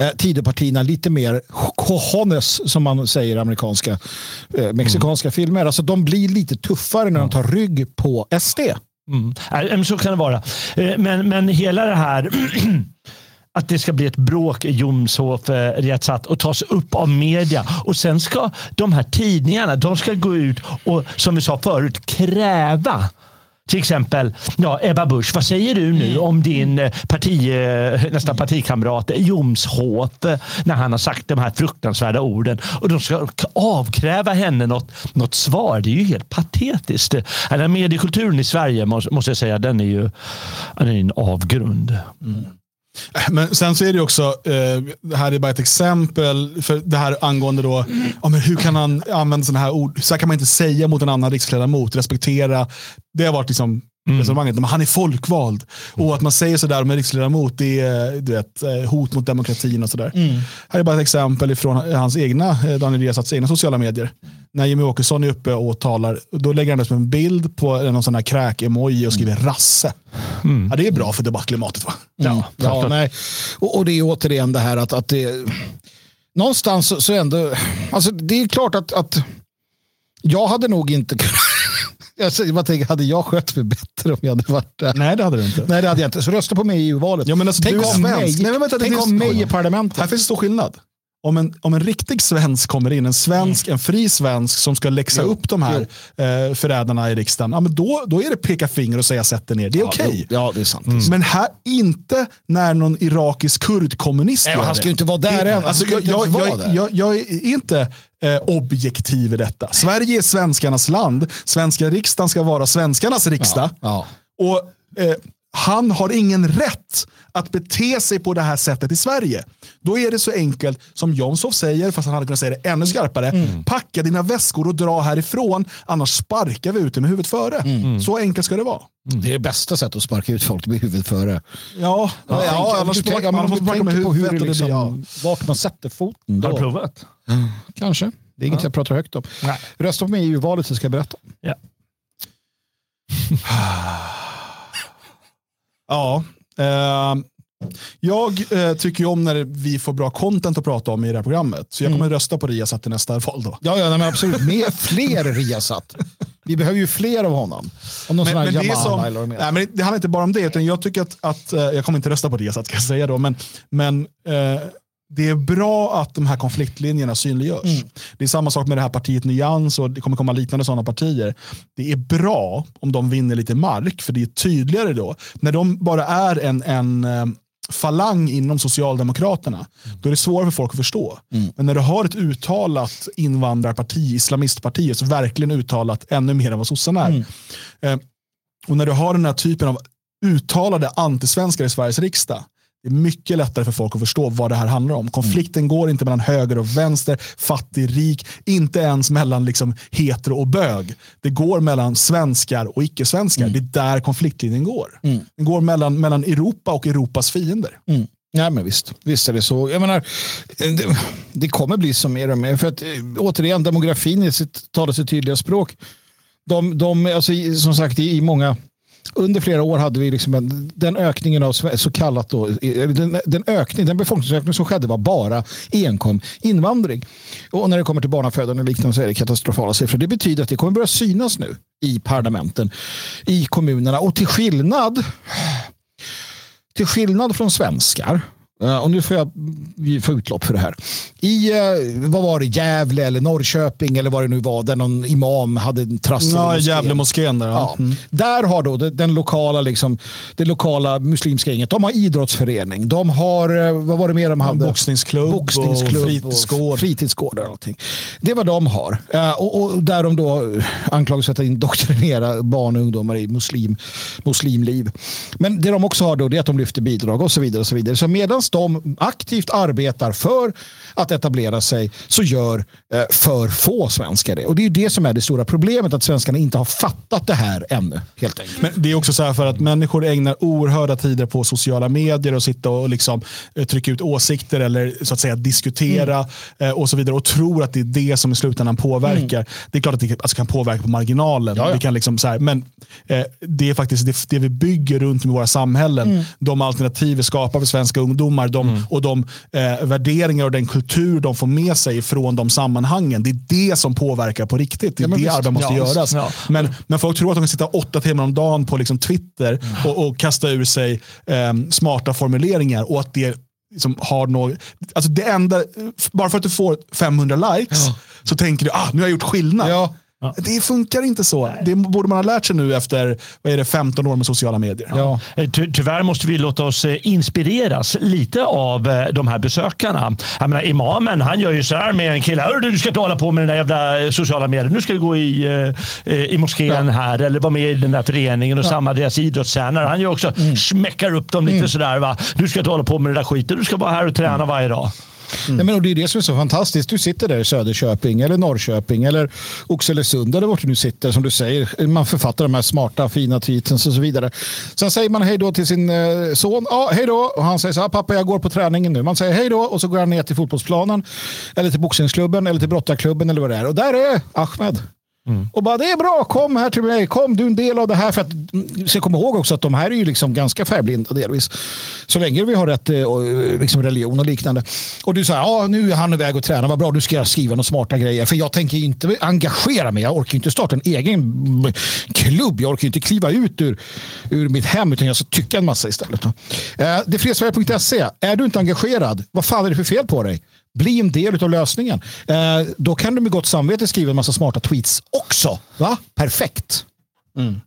eh, Tidöpartierna lite mer cojones som man säger i amerikanska, eh, mexikanska filmer. Alltså de blir lite tuffare när de tar rygg på SD. Mm. Så kan det vara. Eh, Men, men hela det här att det ska bli ett bråk i Jomshof, eh, Riazat och tas upp av media. Och sen ska de här tidningarna de ska gå ut och, som vi sa förut, kräva Till exempel ja, Ebba Busch, vad säger du nu om din eh, parti, eh, nästan partikamrat Jomshof när han har sagt de här fruktansvärda orden och de ska avkräva henne något, något svar. Det är ju helt patetiskt. Den här mediekulturen i Sverige måste jag säga, den är ju den är en avgrund. Mm. Men sen så är det också, eh, det här är bara ett exempel, för det här angående då, ja, men hur kan han använda sådana här ord, så här kan man inte säga mot en annan riksledamot, respektera, det har varit liksom Mm. resonemanget. Men han är folkvald. Och att man säger sådär om en riksledamot, det är du vet, eh, hot mot demokratin och sådär. Mm. Här är bara ett exempel från hans egna, eh, Daniel Riazats egna sociala medier. När Jimmy Åkesson är uppe och talar, då lägger han som en bild på någon sån här kräk-emoji och skriver rasse. Mm. Ja, det är bra för debattklimatet va? Ja, ja nej. Och, och, det är återigen det här att, att det, någonstans så, så ändå, alltså det är klart att, att jag hade nog inte kunnat jag bara tänker, hade jag skött mig bättre om jag hade varit där? Nej, det hade du inte. Nej, det hade jag inte. Så rösta på mig i EU-valet. Ja, alltså, tänk om mig, Nej, vänta, tänk om mig i parlamentet. Här finns en stor skillnad. Om en, om en riktig svensk kommer in, en svensk, mm. en fri svensk som ska läxa jo, upp de här eh, förrädarna i riksdagen, ja, men då, då är det peka finger och säga sätt ner. Det är ja, okej. Okay. Ja, det är sant. Mm. Men här, inte när någon irakisk kurdkommunist gör det. Han ska ju inte vara där än. Alltså, jag, jag, jag, jag, jag är inte eh, objektiv i detta. Sverige är svenskarnas land. Svenska riksdagen ska vara svenskarnas riksdag. Ja, ja. Och eh, han har ingen rätt att bete sig på det här sättet i Sverige. Då är det så enkelt som Jomshof säger, fast han hade kunnat säga det ännu skarpare. Mm. Packa dina väskor och dra härifrån, annars sparkar vi ut dig med huvudet före. Mm. Så enkelt ska det vara. Mm. Det är bästa sättet att sparka ut folk med huvudet före. Ja, ja, ja annars sparkar man, man med huvudet. På hur liksom, ja. Vart man sätter foten. Då. Har du provat? Kanske. Det är inget jag pratar högt om. Nej. Rösta på mig i EU-valet så ska jag berätta. Ja. Ja. Eh, jag eh, tycker om när vi får bra content att prata om i det här programmet. Så jag kommer mm. rösta på Riasat i nästa val då. Ja, ja men absolut. Med fler Riasat. Vi behöver ju fler av honom. Om någon men, men det, som, eller nej, men det handlar inte bara om det. Utan jag tycker att, att eh, jag kommer inte rösta på Riasat ska jag säga då. Men, men eh, det är bra att de här konfliktlinjerna synliggörs. Mm. Det är samma sak med det här partiet Nyans och det kommer komma liknande sådana partier. Det är bra om de vinner lite mark, för det är tydligare då. När de bara är en, en eh, falang inom Socialdemokraterna, då är det svårare för folk att förstå. Mm. Men när du har ett uttalat invandrarparti, islamistparti, så verkligen uttalat ännu mer än vad sossarna är. Mm. Eh, och när du har den här typen av uttalade antisvenskar i Sveriges riksdag, det är mycket lättare för folk att förstå vad det här handlar om. Konflikten mm. går inte mellan höger och vänster, fattig, rik, inte ens mellan liksom hetero och bög. Det går mellan svenskar och icke-svenskar. Mm. Det är där konfliktlinjen går. Mm. Den går mellan, mellan Europa och Europas fiender. Mm. Ja, men visst, visst är det så. Jag menar, det, det kommer bli så mer och mer. För att, återigen, demografin talar sitt tydliga språk. De, de, alltså, som sagt, i, i många under flera år hade vi liksom en, den ökningen av så kallat då, den, den, ökning, den befolkningsökning som skedde var bara enkom invandring. Och när det kommer till barnafödande och liknande så är det katastrofala siffror. Det betyder att det kommer börja synas nu i parlamenten, i kommunerna och till skillnad till skillnad från svenskar och nu får jag få utlopp för det här. I, uh, vad var det, Gävle eller Norrköping eller vad det nu var, där någon imam hade trassel ja, Gävle moskén där. Ja. Mm. Där har då den lokala, liksom, det lokala muslimska gänget, de har idrottsförening, de har, uh, vad var det mer de hade? Boxningsklubb, Boxningsklubb och fritidsgård. Och fritidsgårdar och allting. Det är vad de har. Och, och, där de då anklagas för att indoktrinera barn och ungdomar i muslim, muslimliv. Men det de också har då, det är att de lyfter bidrag och så vidare. Och så vidare. Så medans de aktivt arbetar för att etablera sig så gör eh, för få svenskar det. Och det är det som är det stora problemet, att svenskarna inte har fattat det här ännu. Helt enkelt. Men det är också så här för att människor ägnar oerhörda tider på sociala medier och sitta och liksom, eh, trycka ut åsikter eller så att säga diskutera mm. Eh, och så vidare och tror att det är det som i slutändan påverkar. Mm. Det är klart att det alltså, kan påverka på marginalen. Ja. kan liksom så här, men eh, det är faktiskt det, det, vi bygger runt med våra samhällen. Mm. De alternativ vi skapar för svenska ungdomar de, mm. och de eh, värderingar och den kultur de får med sig från de sammanhangen. Det är det som påverkar på riktigt. Det är ja, det arbetet måste ja, göras. Ja. Men, men folk tror att de kan sitta åtta timmar om dagen på liksom Twitter mm. och, och, kasta ur sig eh, smarta formuleringar och att det liksom har något, alltså det enda, bara för att du får 500 likes så tänker du ah, nu har jag gjort skillnad. Det funkar inte så. Det borde man ha lärt sig nu efter vad är det, 15 år med sociala medier. Ja. Eh, ty tyvärr måste vi låta oss eh, inspireras lite av eh, de här besökarna. Jag menar, imamen han gör ju så här med en kille. Du ska inte hålla på med den där jävla sociala medier. Nu ska du gå i, i moskén ja. här eller vara med i den där föreningen och ja. samma deras idrottstränare. Han gör också, mm. smäckar upp dem lite mm. sådär. Va? Du ska inte hålla på med den där skiten. Du ska vara här och träna mm. varje dag. Mm. Nej, men, och det är det som är så fantastiskt. Du sitter där i Söderköping eller Norrköping eller Oxelösund eller vart du nu sitter som du säger. Man författar de här smarta fina tweetsen och så vidare. Sen säger man hej då till sin eh, son. Ja, hej då. Och han säger så här, pappa jag går på träningen nu. Man säger hej då och så går han ner till fotbollsplanen eller till boxningsklubben eller till brottarklubben eller vad det är. Och där är Ahmed. Mm. Och bara det är bra, kom här till mig, kom du är en del av det här. För att, mm, så ska komma ihåg också att de här är ju liksom ganska färgblinda delvis. Så länge vi har rätt eh, eh, liksom religion och liknande. Och du sa, ja nu är han iväg och tränar, vad bra, du ska jag skriva några smarta grejer. För jag tänker inte engagera mig, jag orkar inte starta en egen klubb, jag orkar inte kliva ut ur, ur mitt hem utan jag ska tycka en massa istället. Eh, det är du inte engagerad, vad fan är det för fel på dig? Bli en del av lösningen. Eh, då kan du med gott samvete skriva en massa smarta tweets också. Va? Perfekt. Mm.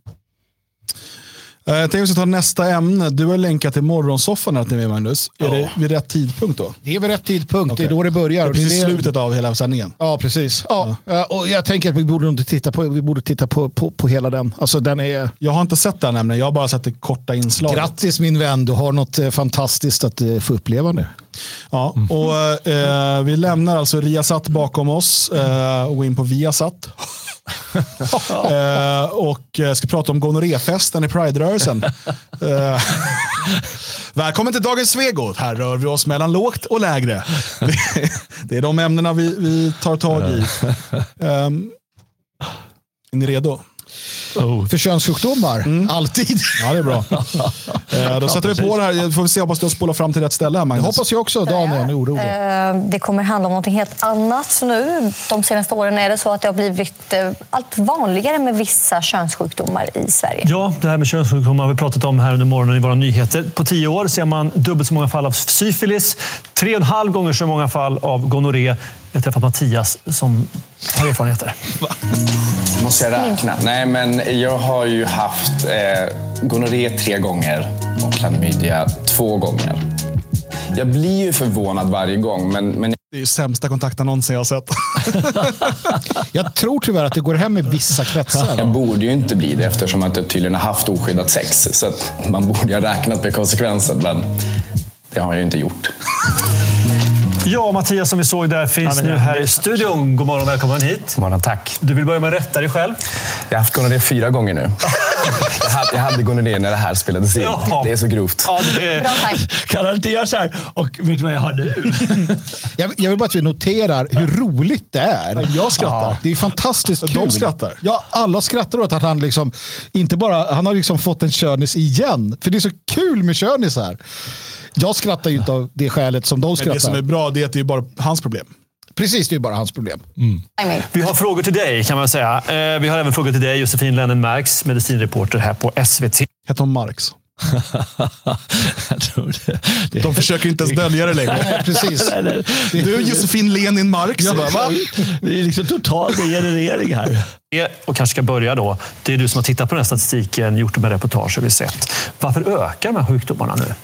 Eh, jag tänkte ta nästa ämne. Du har länkat till morgonsoffan här till mig Magnus. Ja. Är det vid rätt tidpunkt då? Det är vid rätt tidpunkt. Okay. Det är då det börjar. Precis i slutet av hela sändningen. Ja, precis. Ja. ja. Och jag tänker att vi borde inte titta på, vi borde titta på, på, på hela den. Alltså, den är... Jag har inte sett den nämligen. Jag har bara sett det korta inslaget. Grattis min vän. Du har något eh, fantastiskt att få uppleva nu. Ja, och eh, vi lämnar alltså Riasat bakom oss eh, och går in på Viasat. eh, och eh, ska prata om gonorréfesten i Pride-rörelsen. eh, välkommen till dagens Svegot. Här rör vi oss mellan lågt och lägre. det är de ämnena vi, vi tar tag i. Um, är ni redo? Oh. För könssjukdomar, mm. alltid. Ja, det är bra. eh, då sätter vi på det här. Får vi se, hoppas du spolar fram till rätt ställe. Här, det hoppas jag också. Daniel är orolig. Eh, det kommer handla om något helt annat nu. De senaste åren är det så att det har blivit eh, allt vanligare med vissa könssjukdomar i Sverige. Ja, det här med könssjukdomar har vi pratat om här under morgonen i våra nyheter. På tio år ser man dubbelt så många fall av syfilis, tre och en halv gånger så många fall av gonorré. Jag träffat Mattias som har erfarenheter. Måste jag räkna? Nej, men jag har ju haft eh, gonorré tre gånger och klamydia två gånger. Jag blir ju förvånad varje gång, men... men... Det är ju sämsta kontaktannonsen jag har sett. jag tror tyvärr att det går hem i vissa kretsar. Jag borde ju inte bli det eftersom att jag tydligen har haft oskyddat sex. Så man borde ju ha räknat med konsekvensen, men det har jag ju inte gjort. Ja, Mattias som vi såg där finns ja, nu här i studion. God morgon, välkommen hit. God morgon, tack. Du vill börja med att rätta dig själv. Jag har haft gonorré fyra gånger nu. jag hade, jag hade gonorré när det här spelades in. Ja. Det är så grovt. Ja, det Bra, tack. Kan han inte göra så här? Och vet du vad jag har nu? jag, jag vill bara att vi noterar hur roligt det är. Jag skrattar. Ja. Det är fantastiskt kul. De skrattar. Ja, alla skrattar åt att han liksom inte bara, han har liksom fått en körnis igen. För det är så kul med körnisar. Jag skrattar ju inte av det skälet som de skrattar. Men det som är bra det är att det är bara hans problem. Precis, det är bara hans problem. Mm. Vi har frågor till dig kan man säga. Eh, vi har även frågor till dig, Josefin Lennon Marx, medicinreporter här på SVT. Heter hon Marx? det, det. De försöker inte ens dölja det längre. Nej, precis. Du Josefin Lenin Marx. Ja, det är liksom total generering här. Och kanske ska börja då. Det är du som har tittat på den här statistiken, gjort de här reportagen vi sett. Varför ökar de här sjukdomarna nu?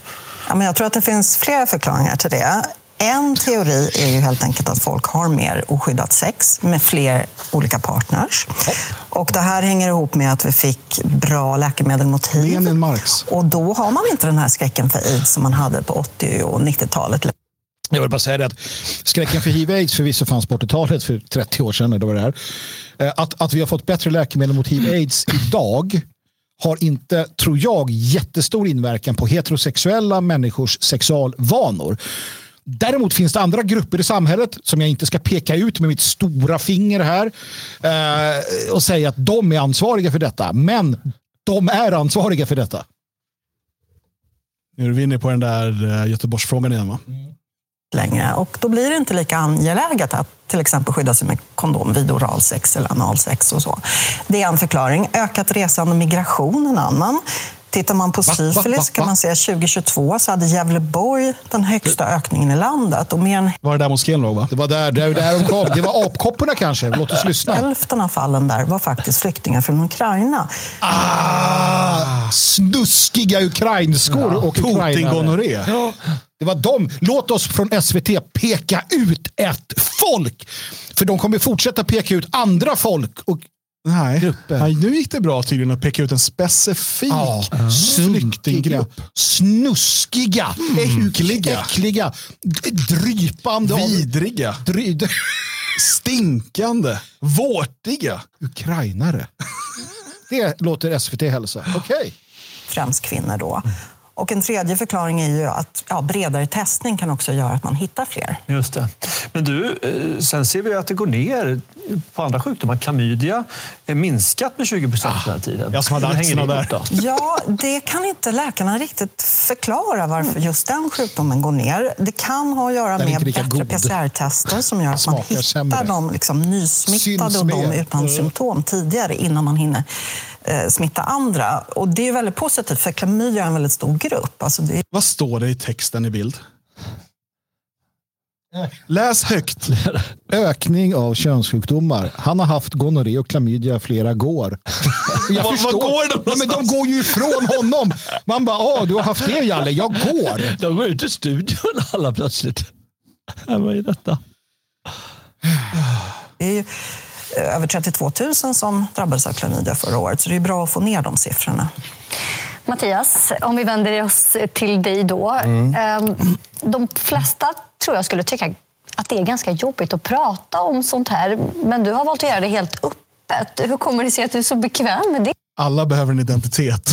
Ja, men jag tror att det finns flera förklaringar till det. En teori är ju helt enkelt att folk har mer oskyddat sex med fler olika partners. Och det här hänger ihop med att vi fick bra läkemedel mot hiv. Och då har man inte den här skräcken för aids som man hade på 80 och 90-talet. Jag vill bara säga det att skräcken för hiv-aids förvisso fanns på 80-talet för 30 år sedan. Eller vad det är. Eh, att, att vi har fått bättre läkemedel mot hiv-aids idag har inte, tror jag, jättestor inverkan på heterosexuella människors sexualvanor. Däremot finns det andra grupper i samhället som jag inte ska peka ut med mitt stora finger här eh, och säga att de är ansvariga för detta. Men de är ansvariga för detta. Nu är vi inne på den där eh, Göteborgsfrågan igen va? Mm längre. Och då blir det inte lika angeläget att till exempel skydda sig med kondom vid oralsex eller analsex och så. Det är en förklaring. Ökat resande och migration en annan. Tittar man på syfilis kan man säga 2022 så hade Gävleborg den högsta ökningen i landet. Och mer än Var det där moskén låg va? Det var där, där, där de kom. Det var apkopporna kanske. Låt oss lyssna. hälften av fallen där var faktiskt flyktingar från Ukraina. Ah, snuskiga ukrainskor och ukrainare. Putin-gonorré. Ja, det var de. Låt oss från SVT peka ut ett folk. För de kommer fortsätta peka ut andra folk och Nej. grupper. Nej, nu gick det bra tydligen att peka ut en specifik Ja, flyktinggrupp. Snuskiga, äckliga, äckliga d- drypande, Vidriga. dry, Stinkande. Vårtiga. ukrainare. Det låter SVT hälsa. Okej. främst kvinnor då. Och en tredje förklaring är ju att ja, bredare testning kan också göra att man hittar fler. Just det. Men du, eh, sen ser vi att det går ner på andra sjukdomar. Klamydia är minskat med 20 procent den här tiden. jag som hade axlarna där. då? Ja, det kan inte läkarna riktigt förklara varför just den sjukdomen går ner. Det kan ha att göra med bättre. PCR-tester som gör att man hittar sämre. de liksom nysmittade Syns och de utan Mm. symptom tidigare innan man hinner smitta andra. Och det är väldigt positivt för klamydia är en väldigt stor grupp. Alltså det Vad står det i texten i bild? Läs högt. Ökning av könssjukdomar. Han har haft gonorré och klamydia flera går. Jag Vad- vad går de ja, men de går ju ifrån honom. Man bara, åh, du har haft det Jalle, jag går. De går ut i studion alla plötsligt. Vad är detta? Det är ju eh, över 32 000 som drabbades av klamydia förra året, så det är bra att få ner de siffrorna. Mattias, om vi vänder oss till dig då. Ehm, De flesta tror jag skulle tycka att det är ganska jobbigt att prata om sånt här. Men du har valt att göra det helt öppet. Hur kommer det sig att du är så bekväm med det? Alla behöver en identitet.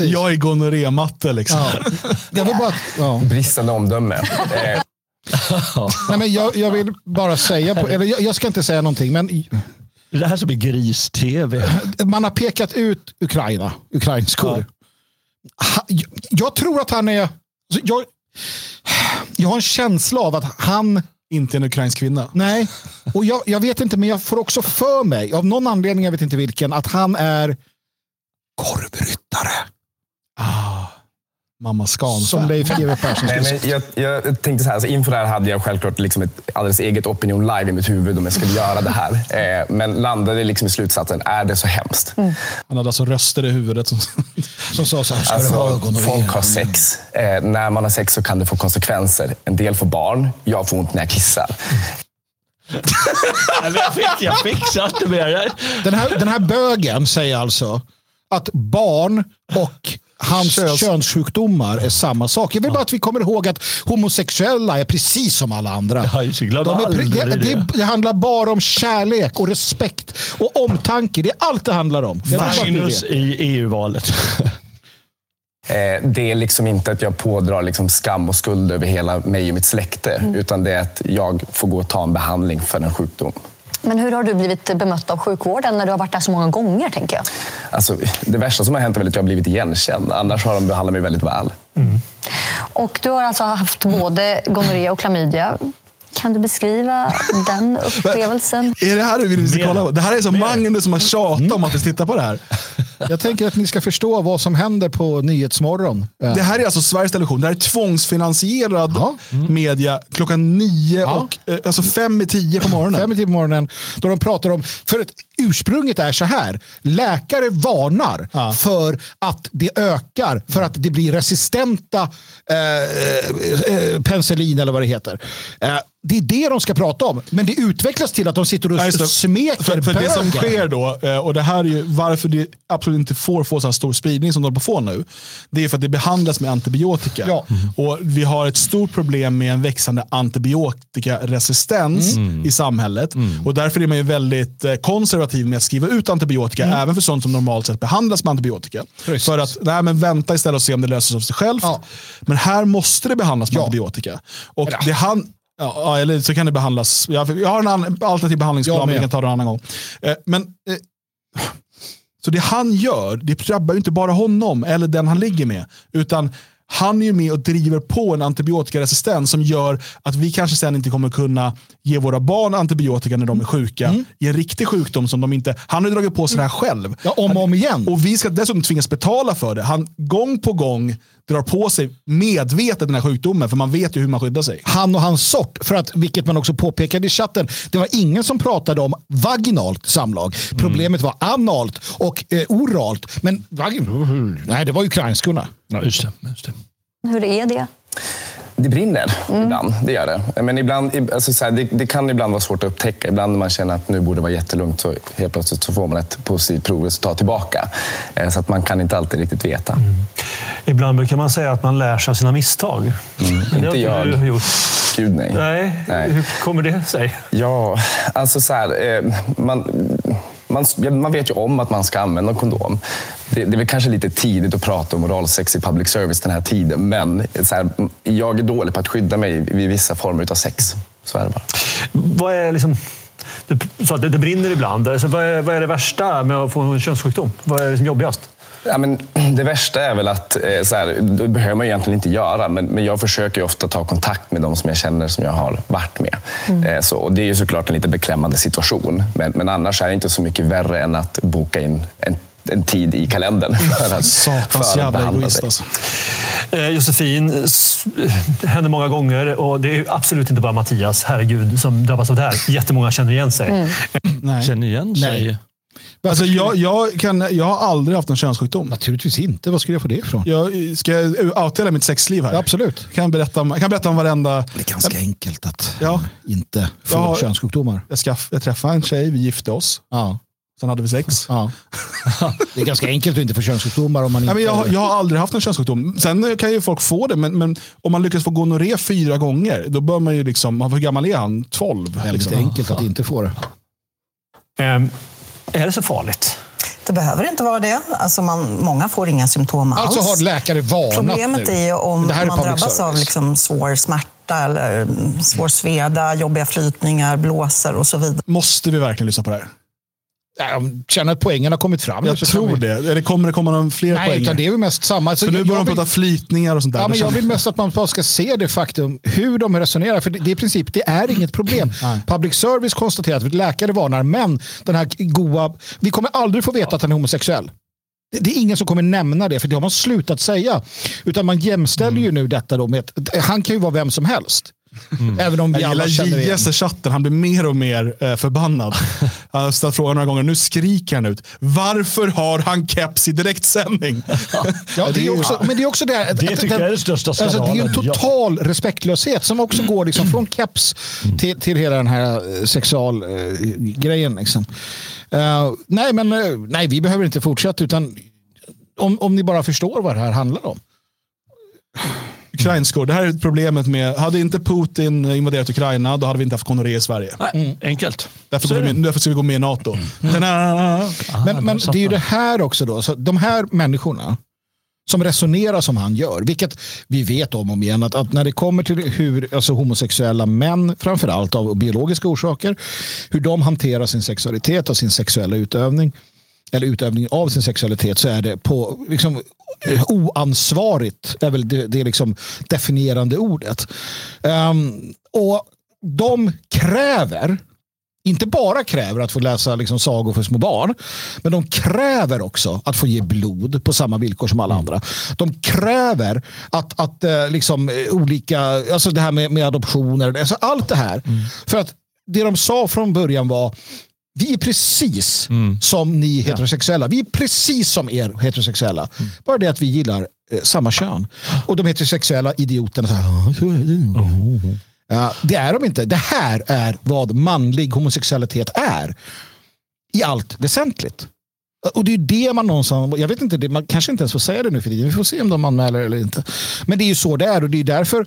Jag är gonorrématte liksom. Bara, ja. Bristande omdöme. Nej, men jag, jag vill bara säga, på, eller jag, jag ska inte säga någonting, men Det är det här som är gris-tv. man har pekat ut Ukraina, ukrainskor. Ha, jag, jag tror att han är... alltså, Jag, jag har en känsla av att han... Inte en ukrainsk kvinna. Nej, och jag, jag vet inte, men jag får också för mig, av någon anledning, jag vet inte vilken, att han är korvryttare. Mamma Scan. Som Leif GW Persson Nej, skulle men jag, jag tänkte så här, alltså inför det här hade jag självklart liksom ett alldeles eget opinion live i mitt huvud om jag skulle göra det här. Eh, men landade liksom i slutsatsen, är det så hemskt? Han hade alltså röster i huvudet som, som sa så här, ska du ha Alltså, ögon och folk har sex. Eh, när man har sex så kan det få konsekvenser. En del får barn. Jag får ont när jag kissar. jag, fick, jag fixar inte mer. Den här, den här bögen säger alltså att barn och hans könssjukdomar är samma sak. Jag vill bara att vi kommer ihåg att homosexuella är precis som alla andra. Glömmer De det, det. det, handlar bara om kärlek och respekt och omtanke. Det är allt det handlar om. Magnus i EU-valet. Eh, det är liksom inte att jag pådrar liksom skam och skuld över hela mig och mitt släkte. Utan det är att jag får gå och ta en behandling för en sjukdom. Men hur har du blivit bemött av sjukvården när du har varit där så många gånger, tänker jag? Alltså, det värsta som har hänt är väl att jag har blivit igenkänd. Annars har de behandlat mig väldigt väl. Och du har alltså haft både gonorré och klamydia. Kan du beskriva den upplevelsen? Är det här du vill vi ska kolla på? Det här är som Magnus som har tjatat om att vi ska titta på det här. Jag tänker att ni ska förstå vad som händer på Nyhetsmorgon. Eh, Det här är alltså Sveriges Television. Det här är tvångsfinansierad media klockan nio och eh, alltså fem i tio på morgonen. Fem i tio på morgonen. Då de pratar om, för att ursprunget är så här. Läkare varnar för att det ökar, för att det blir resistenta eh, eh, penicillin eller vad det heter. Eh, det är det de ska prata om. Men det utvecklas till att de sitter och Ja, det. smeker för, för det som sker då, eh, och det här är ju varför det absolut inte får få så här stor spridning som de håller på att få nu. Det är för att det behandlas med antibiotika. Ja. Och vi har ett stort problem med en växande antibiotikaresistens Mm. i samhället. Och därför är man ju väldigt eh, konservativ med att skriva ut antibiotika, Mm. även för sånt som normalt sett behandlas med antibiotika. För att nej, men vänta istället och se om det löser sig av sig självt. Men här måste det behandlas med antibiotika. Och det han, Ja, ja, eller så kan det behandlas. Jag, har en alternativ behandlingsplan, men vi kan ta det en annan gång. Eh, men, eh, så det han gör, det drabbar ju inte bara honom eller den han ligger med. Utan han är ju med och driver på en antibiotikaresistens som gör att vi kanske sen inte kommer kunna ge våra barn antibiotika när de är sjuka i en riktig sjukdom som de inte... Han har ju dragit på sig det här själv. Ja, om och om igen. Och vi ska dessutom tvingas betala för det. Han gång på gång drar på sig medvetet den här sjukdomen för man vet ju hur man skyddar sig. Han och hans sort, för att, vilket man också påpekade i chatten, det var ingen som pratade om vaginalt samlag. Problemet var analt och eh, oralt. Men vagin, nej, det var ukrainskorna. Ja, just det, just det. Hur är det? Det brinner ibland, det gör det. Men ibland, alltså så här, det, det kan ibland vara svårt att upptäcka. Ibland när man känner att nu borde det vara jättelugnt så helt plötsligt så får man ett positivt provresultat tillbaka. Eh, Så att man kan inte alltid riktigt veta. Ibland brukar man säga att man lär sig av sina misstag. Men det har Inte jag. du gjort. Gud nej. Nej. Nej. Hur kommer det sig? Ja, alltså så här, eh, man, man, man vet ju om att man ska använda kondom. Det, det är väl kanske lite tidigt att prata om oralsex i public service den här tiden, men så här, jag är dålig på att skydda mig vid vissa former av sex. Så är det bara. Vad är liksom... Du sa att det, det brinner ibland. Alltså, vad, är, vad är det värsta med att få en könssjukdom? Vad är det som jobbigast? Ja, men det värsta är väl att, eh, så här, det behöver man egentligen inte göra, men, men jag försöker ju ofta ta kontakt med de som jag känner som jag har varit med. Eh, Så, och det är ju såklart en lite beklämmande situation, men, men annars är det inte så mycket värre än att boka in en, en tid i kalendern. För att, Satans för att jävla egoist alltså. Eh, Josefin, det händer många gånger och det är absolut inte bara Mattias, herregud, som drabbas av det här. Jättemånga känner igen sig. Nej. Känner igen sig. Alltså, jag, jag, kan, jag har aldrig haft en könssjukdom. Naturligtvis inte. Vad skulle jag få det ifrån? Jag, ska jag outa hela mitt sexliv här? Ja, absolut. Kan jag, berätta om, jag kan berätta om varenda... Det är ganska enkelt att Ja. inte få Jag har- könssjukdomar. Jag, skaff, jag träffade en tjej, vi gifte oss. Ja. Sen hade vi sex. Ja. Det är ganska enkelt att inte få könssjukdomar om man inte... Nej, men jag, har- jag har aldrig haft en könssjukdom. Sen kan ju folk få det, men, men om man lyckas få gonorré fyra gånger, då bör man ju liksom, hur gammal är han? 12? väldigt Liksom. enkelt att inte få det. Ehm, är det så farligt? Det behöver inte vara det. Alltså man, många får inga symptom alls. Alltså har läkare varnat Problemet nu. är ju om är man drabbas av service. liksom svår smärta eller mm, svår sveda, jobbiga flytningar, blåsor och så vidare. Måste vi verkligen lyssna på det här? Jag känner att poängen har kommit fram. Jag tror vi- det. Eller kommer det komma någon fler Nej, poäng? utan det är ju mest samma. Så För nu börjar de prata flytningar och sånt där. Ja, men jag vill mest att man bara ska se det faktum hur de resonerar. För det, det i princip, det är inget problem. Public service konstaterar att läkare varnar, men den här goa... Vi kommer aldrig få veta att han är homosexuell. Det, är ingen som kommer nämna det, för det har man slutat säga. Utan man jämställer ju nu detta då med att han kan ju vara vem som helst. Även om vi Jag alla gillar. JS i chatten, han blir mer och mer eh, förbannad. Han har ställt frågan några gånger, nu skriker han ut. Varför har han keps i direktsändning? Ja, det är också, men det är också det. att- Det att tycker den- jag är den största Alltså, det är ju en skandalen, ja. total respektlöshet som också går liksom från keps till, till hela den här sexualgrejen. liksom. Eh, nej, men eh, nej, vi behöver inte fortsätta utan om, om ni bara förstår vad det här handlar om. Ukrainskor, det här är problemet med, hade inte Putin invaderat Ukraina, då hade vi inte haft gonorré i Sverige. Nej, enkelt. Därför, går vi, därför ska vi gå med i NATO. Men, men det är ju det här också då, så de här människorna som resonerar som han gör, vilket vi vet om och om igen, att, att när det kommer till hur alltså homosexuella män, framförallt av biologiska orsaker, hur de hanterar sin sexualitet och sin sexuella utövning, eller utövning av sin sexualitet, så är det på liksom, oansvarigt, är väl det, det liksom definierande ordet. Ehm, och de kräver inte bara kräver att få läsa liksom sagor för små barn, men de kräver också att få ge blod på samma villkor som alla andra. De kräver att, att eh, liksom, olika, alltså det här med, med adoptioner, alltså allt det här. För att det de sa från början var vi är precis som ni heterosexuella. Vi är precis som er heterosexuella. Bara det att vi gillar eh, samma kön. Och de heterosexuella idioterna så här, "Ja, så är det." Är de inte. Det här är vad manlig homosexualitet är. I allt väsentligt. Och det är det man någonstans, jag vet inte, det- man kanske inte ens får säga det nu för tiden. Vi får se om de anmäler eller inte. Men det är ju så det är och det är därför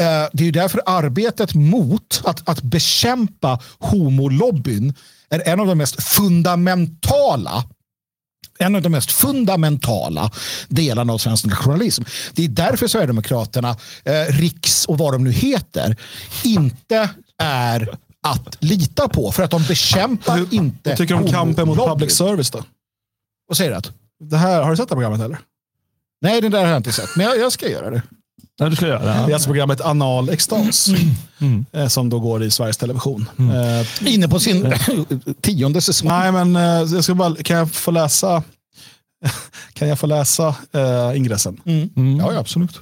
eh, det är därför arbetet mot att, att bekämpa homolobbyn är en av de mest fundamentala en av de mest fundamentala delarna av svensk nationalism. Det är därför Sverigedemokraterna, eh, Riks och vad de nu heter, inte är att lita på. För att de bekämpar inte Vad tycker du om kampen mot public service då? Vad säger du? Det här, har du sett det här programmet eller? Nej, den där har jag inte sett, men jag, jag ska göra det. Ja, du ska göra det. Det är alltså programmet Anal extas. eh, Som då går i Sveriges Television. Eh, Inne på sin tionde säsong. Nej, men eh, jag ska bara, kan jag få läsa kan jag få läsa eh, ingressen? Ja, ja, absolut.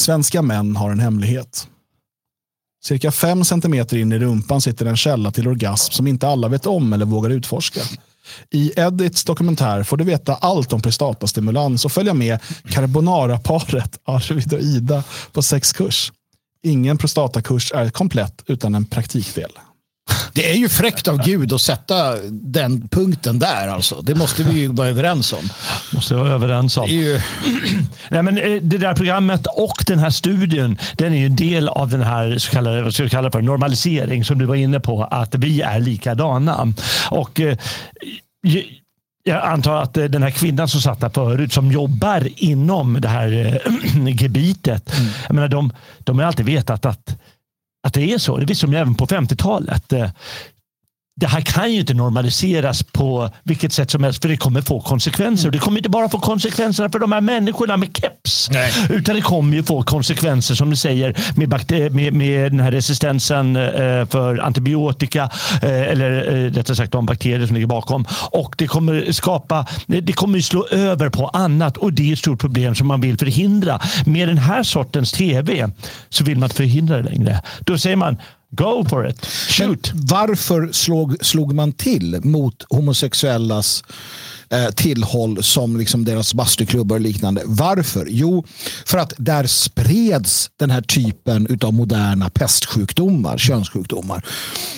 Svenska män har en hemlighet. Cirka fem centimeter in i rumpan sitter en källa till orgasm som inte alla vet om eller vågar utforska. I Edits dokumentär får du veta allt om prostatastimulans och följa med carbonara-paret Arvid och Ida på sexkurs. Ingen prostatakurs är komplett utan en praktikdel. Det är ju fräckt av Gud att sätta den punkten där. Alltså. Det måste vi ju vara överens om. Måste vara överens om. Ju... Nej, men eh, det där programmet och den här studien den är ju en del av den här så kallade, vad ska vi kalla för, normalisering som du var inne på. Att vi är likadana. Och, eh, ju- jag antar att eh, den här kvinnan som satt där förut som jobbar inom det här gebitet. Jag menar, de, de har alltid vetat att, att det är så. Det visste de ju även på 50-talet. Det här kan ju inte normaliseras på vilket sätt som helst för det kommer få konsekvenser. Och Det kommer inte bara få konsekvenser för de här människorna med keps. Utan det kommer ju få konsekvenser som du säger med, med, med den här resistensen eh, för antibiotika. eh, Eller eh, rättare sagt de bakterier som ligger bakom. Och det kommer skapa, det kommer ju slå över på annat och det är ett stort problem som man vill förhindra. Med den här sortens tv så vill man inte förhindra det längre. Då säger man Go for it. Shoot. Men varför slog, slog man till mot homosexuellas eh, tillhåll som liksom deras bastuklubbar och liknande? Varför? Jo, för att där spreds den här typen av moderna pestsjukdomar, könssjukdomar.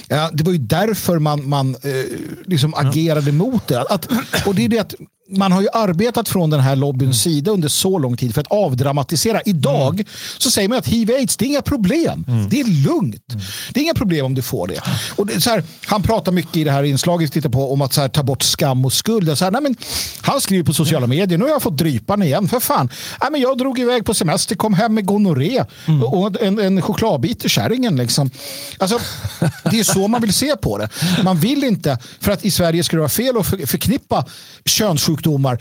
Ja, det var ju därför man, man eh, liksom agerade mot det. Att, och det är det att man har ju arbetat från den här lobbyns sida under så lång tid för att avdramatisera. Idag så säger man att hiv-aids, det är inga problem. Det är lugnt. Det är inga problem om du får det. Och det så här, han pratar mycket i det här inslaget tittar på om att här, ta bort skam och skuld. Så här, nej, men, han skriver på sociala medier, nu har jag fått drypan igen. För fan, nej, men jag drog iväg på semester, kom hem med gonorré och en, en chokladbit till kärringen. Liksom. Alltså, det är så man vill se på det. Man vill inte, för att i Sverige skulle det vara fel att för, förknippa könssjukdomar.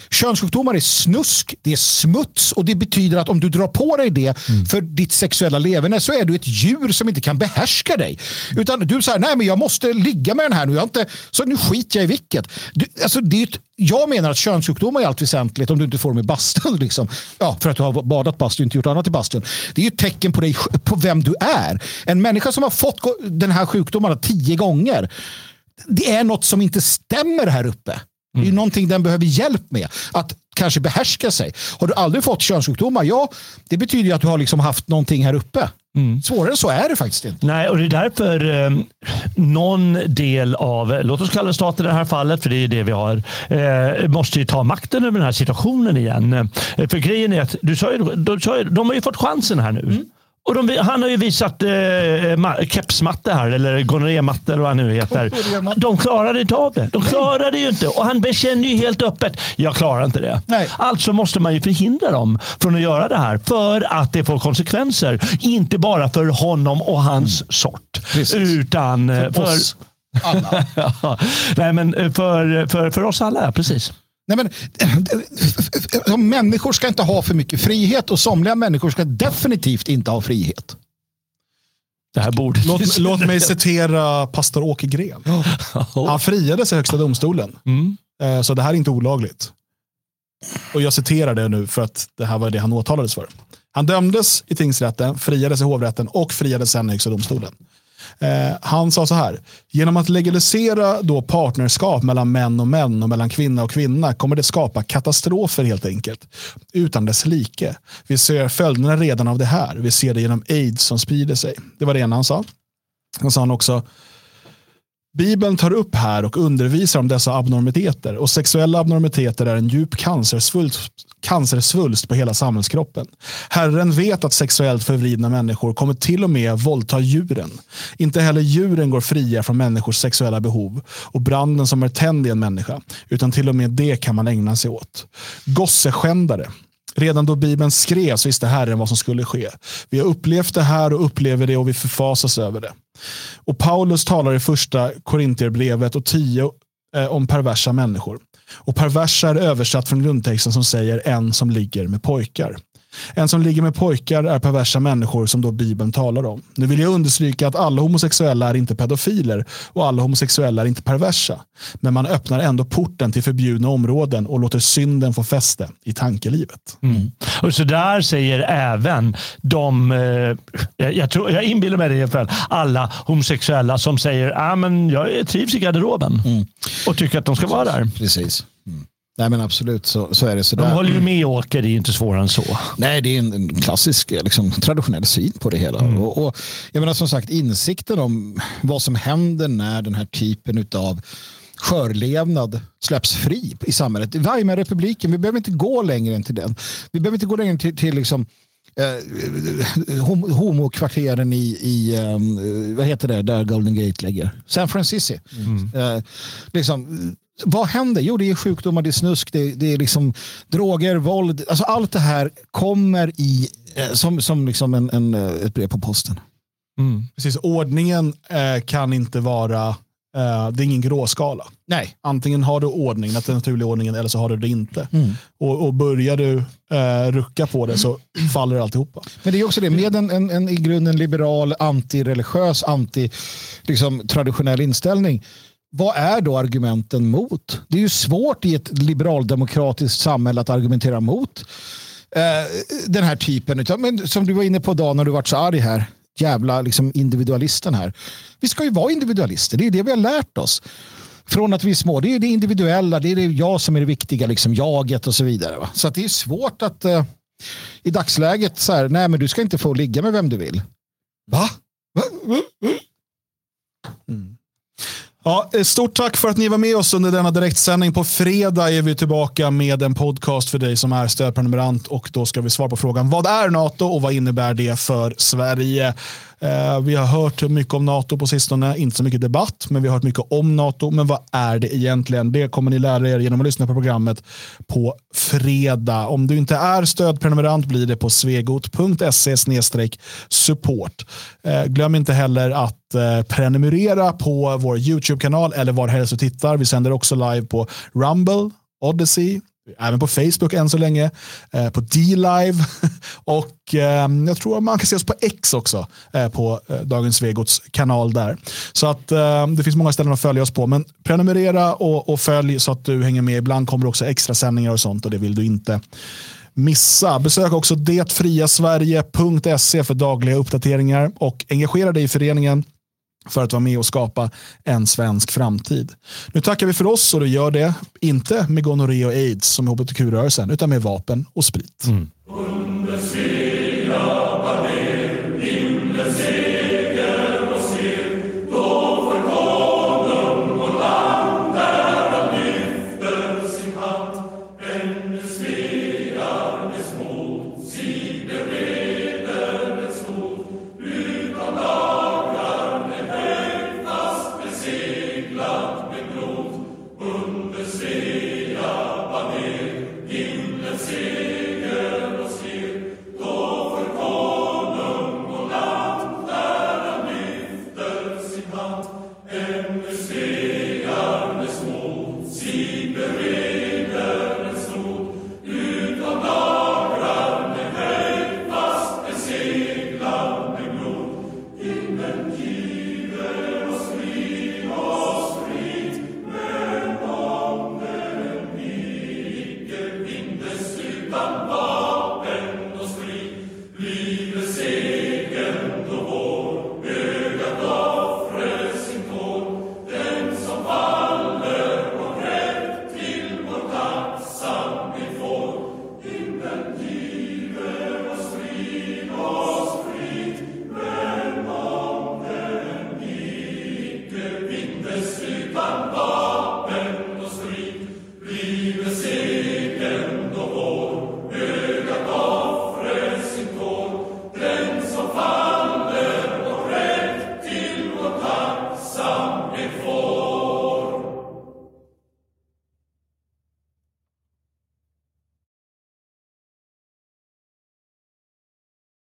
Könssjukdomar är snusk, det är smuts och det betyder att om du drar på dig det för ditt sexuella leverne så är du ett djur som inte kan behärska dig. Utan du säger, nej men jag måste ligga med den här nu, jag inte, så nu skiter jag i vilket. Du, alltså, det är ett, jag menar att könssjukdomar är allt väsentligt om du inte får dem i bastun. Liksom. Ja, för att du har badat bastu och inte gjort annat i bastun. Det är ju ett tecken på, dig, på vem du är. En människa som har fått den här sjukdomen tio gånger det är något som inte stämmer här uppe. Det är ju någonting den behöver hjälp med. Att kanske behärska sig. Har du aldrig fått könssjukdomar? Ja, det betyder ju att du har liksom haft någonting här uppe. Svårare än så är det faktiskt inte. Nej, och det är därför eh, någon del av, låt oss kalla staten i det här fallet, för det är det vi har, eh, måste ju ta makten över den här situationen igen. Eh, för grejen är att, du sa ju, ju, de har ju fått chansen här nu. Och de, han har ju visat eh, ma- kepsmatte här, eller gonorrématte eller vad han nu heter. De klarade inte av det. De klarade ju inte. Och han bekänner ju helt öppet, jag klarar inte det. Alltså måste man ju förhindra dem från att göra det här. För att det får konsekvenser. Inte bara för honom och hans sort. Utan eh, för, oss alla. Ja. Nej, men eh, för, för, för oss alla, precis. Nej, men, människor ska inte ha för mycket frihet och somliga människor ska definitivt inte ha frihet. Det här borde Låt, låt mig citera pastor Åke Gren. Han friades i högsta domstolen. Eh, Så det här är inte olagligt. Och jag citerar det nu för att det här var det han åtalades för. Han dömdes i tingsrätten, friades i hovrätten och friades sen i högsta domstolen. Eh, han sa så här, genom att legalisera då partnerskap mellan män och män och mellan kvinna och kvinna kommer det skapa katastrofer helt enkelt. Utan dess like. Vi ser följderna redan av det här. Vi ser det genom aids som sprider sig. Det var det ena han sa. Han sa han också, Bibeln tar upp här och undervisar om dessa abnormiteter och sexuella abnormiteter är en djup cancersvulst, cancersvulst på hela samhällskroppen. Herren vet att sexuellt förvridna människor kommer till och med våldta djuren. Inte heller djuren går fria från människors sexuella behov och branden som är tänd i en människa, utan till och med det kan man ägna sig åt. Gosseskändare. Redan då Bibeln skrevs visste Herren vad som skulle ske. Vi har upplevt det här och upplever det och vi förfasas över det. Och Paulus talar i första Korintierbrevet och 10 eh, om perversa människor. Och perversa är översatt från grundtexten som säger en som ligger med pojkar. En som ligger med pojkar är perversa människor som då Bibeln talar om. Nu vill jag understryka att alla homosexuella är inte pedofiler och alla homosexuella är inte perversa. Men man öppnar ändå porten till förbjudna områden och låter synden få fäste i tankelivet. Mm. Och så där säger även de, eh, jag, tror, jag inbillar mig det i alla fall, alla homosexuella som säger att ah, jag trivs i garderoben Mm. och tycker att de ska vara där. Precis. Mm. Nej men absolut så, så är det. Så De håller ju med Åker, det är inte svårare än så. Nej, det är en, en klassisk liksom, traditionell syn på det hela. Mm. Och, och, jag menar som sagt insikten om vad som händer när den här typen av skörlevnad släpps fri i samhället. Weimarrepubliken, vi behöver inte gå längre än till den. Vi behöver inte gå längre till, till liksom, eh, hom- homokvarteren i, i eh, vad heter det, där Golden Gate ligger? San Francisco. Eh, liksom, vad händer? Jo, det är sjukdomar, det är snusk, det är, det är liksom droger, våld. Alltså allt det här kommer i eh, som, som liksom en, en, eh, ett brev på posten. Precis, ordningen eh, kan inte vara, eh, det är ingen gråskala. Nej. Antingen har du ordningen, att den naturliga ordningen, eller så har du det inte. Mm. Och, och börjar du eh, rucka på det så faller alltihopa. Men det är också det, med en, en, en i grunden liberal, antireligiös, anti liksom, traditionell inställning. Vad är då argumenten mot? Det är ju svårt i ett liberaldemokratiskt samhälle att argumentera mot eh, den här typen. Men som du var inne på Dan när du var så arg här. Jävla liksom, individualisten här. Vi ska ju vara individualister, det är det vi har lärt oss. Från att vi är små, det är det individuella, det är det jag som är det viktiga, liksom jaget och så vidare. Va? Så att det är svårt att eh, i dagsläget så här, nej men du ska inte få ligga med vem du vill. Va? Mm. Ja, eh, stort tack för att ni var med oss under denna direktsändning. På fredag är vi tillbaka med en podcast för dig som är stödprenumerant och då ska vi svara på frågan vad är NATO och vad innebär det för Sverige? Eh, vi har hört mycket om NATO på sistone, inte så mycket debatt, men vi har hört mycket om NATO. Men vad är det egentligen? Det kommer ni lära er genom att lyssna på programmet på fredag. Om du inte är stödprenumerant blir det på svegot.se support. Eh, glöm inte heller att eh, prenumerera på vår YouTube-kanal eller var helst du tittar. Vi sänder också live på Rumble, Odyssey, även på Facebook än så länge, eh, på D-Live och eh, jag tror man kan se oss på X också eh, på eh, Dagens Svegots kanal där. Så att eh, det finns många ställen att följa oss på, men prenumerera och, och följ så att du hänger med. Ibland kommer också extra sändningar och sånt och det vill du inte missa. Besök också detfriasverige.se för dagliga uppdateringar och engagera dig i föreningen för att vara med och skapa en svensk framtid. Nu tackar vi för oss och du gör det inte med gonorré och aids som hbtq-rörelsen utan med vapen och sprit. Mm.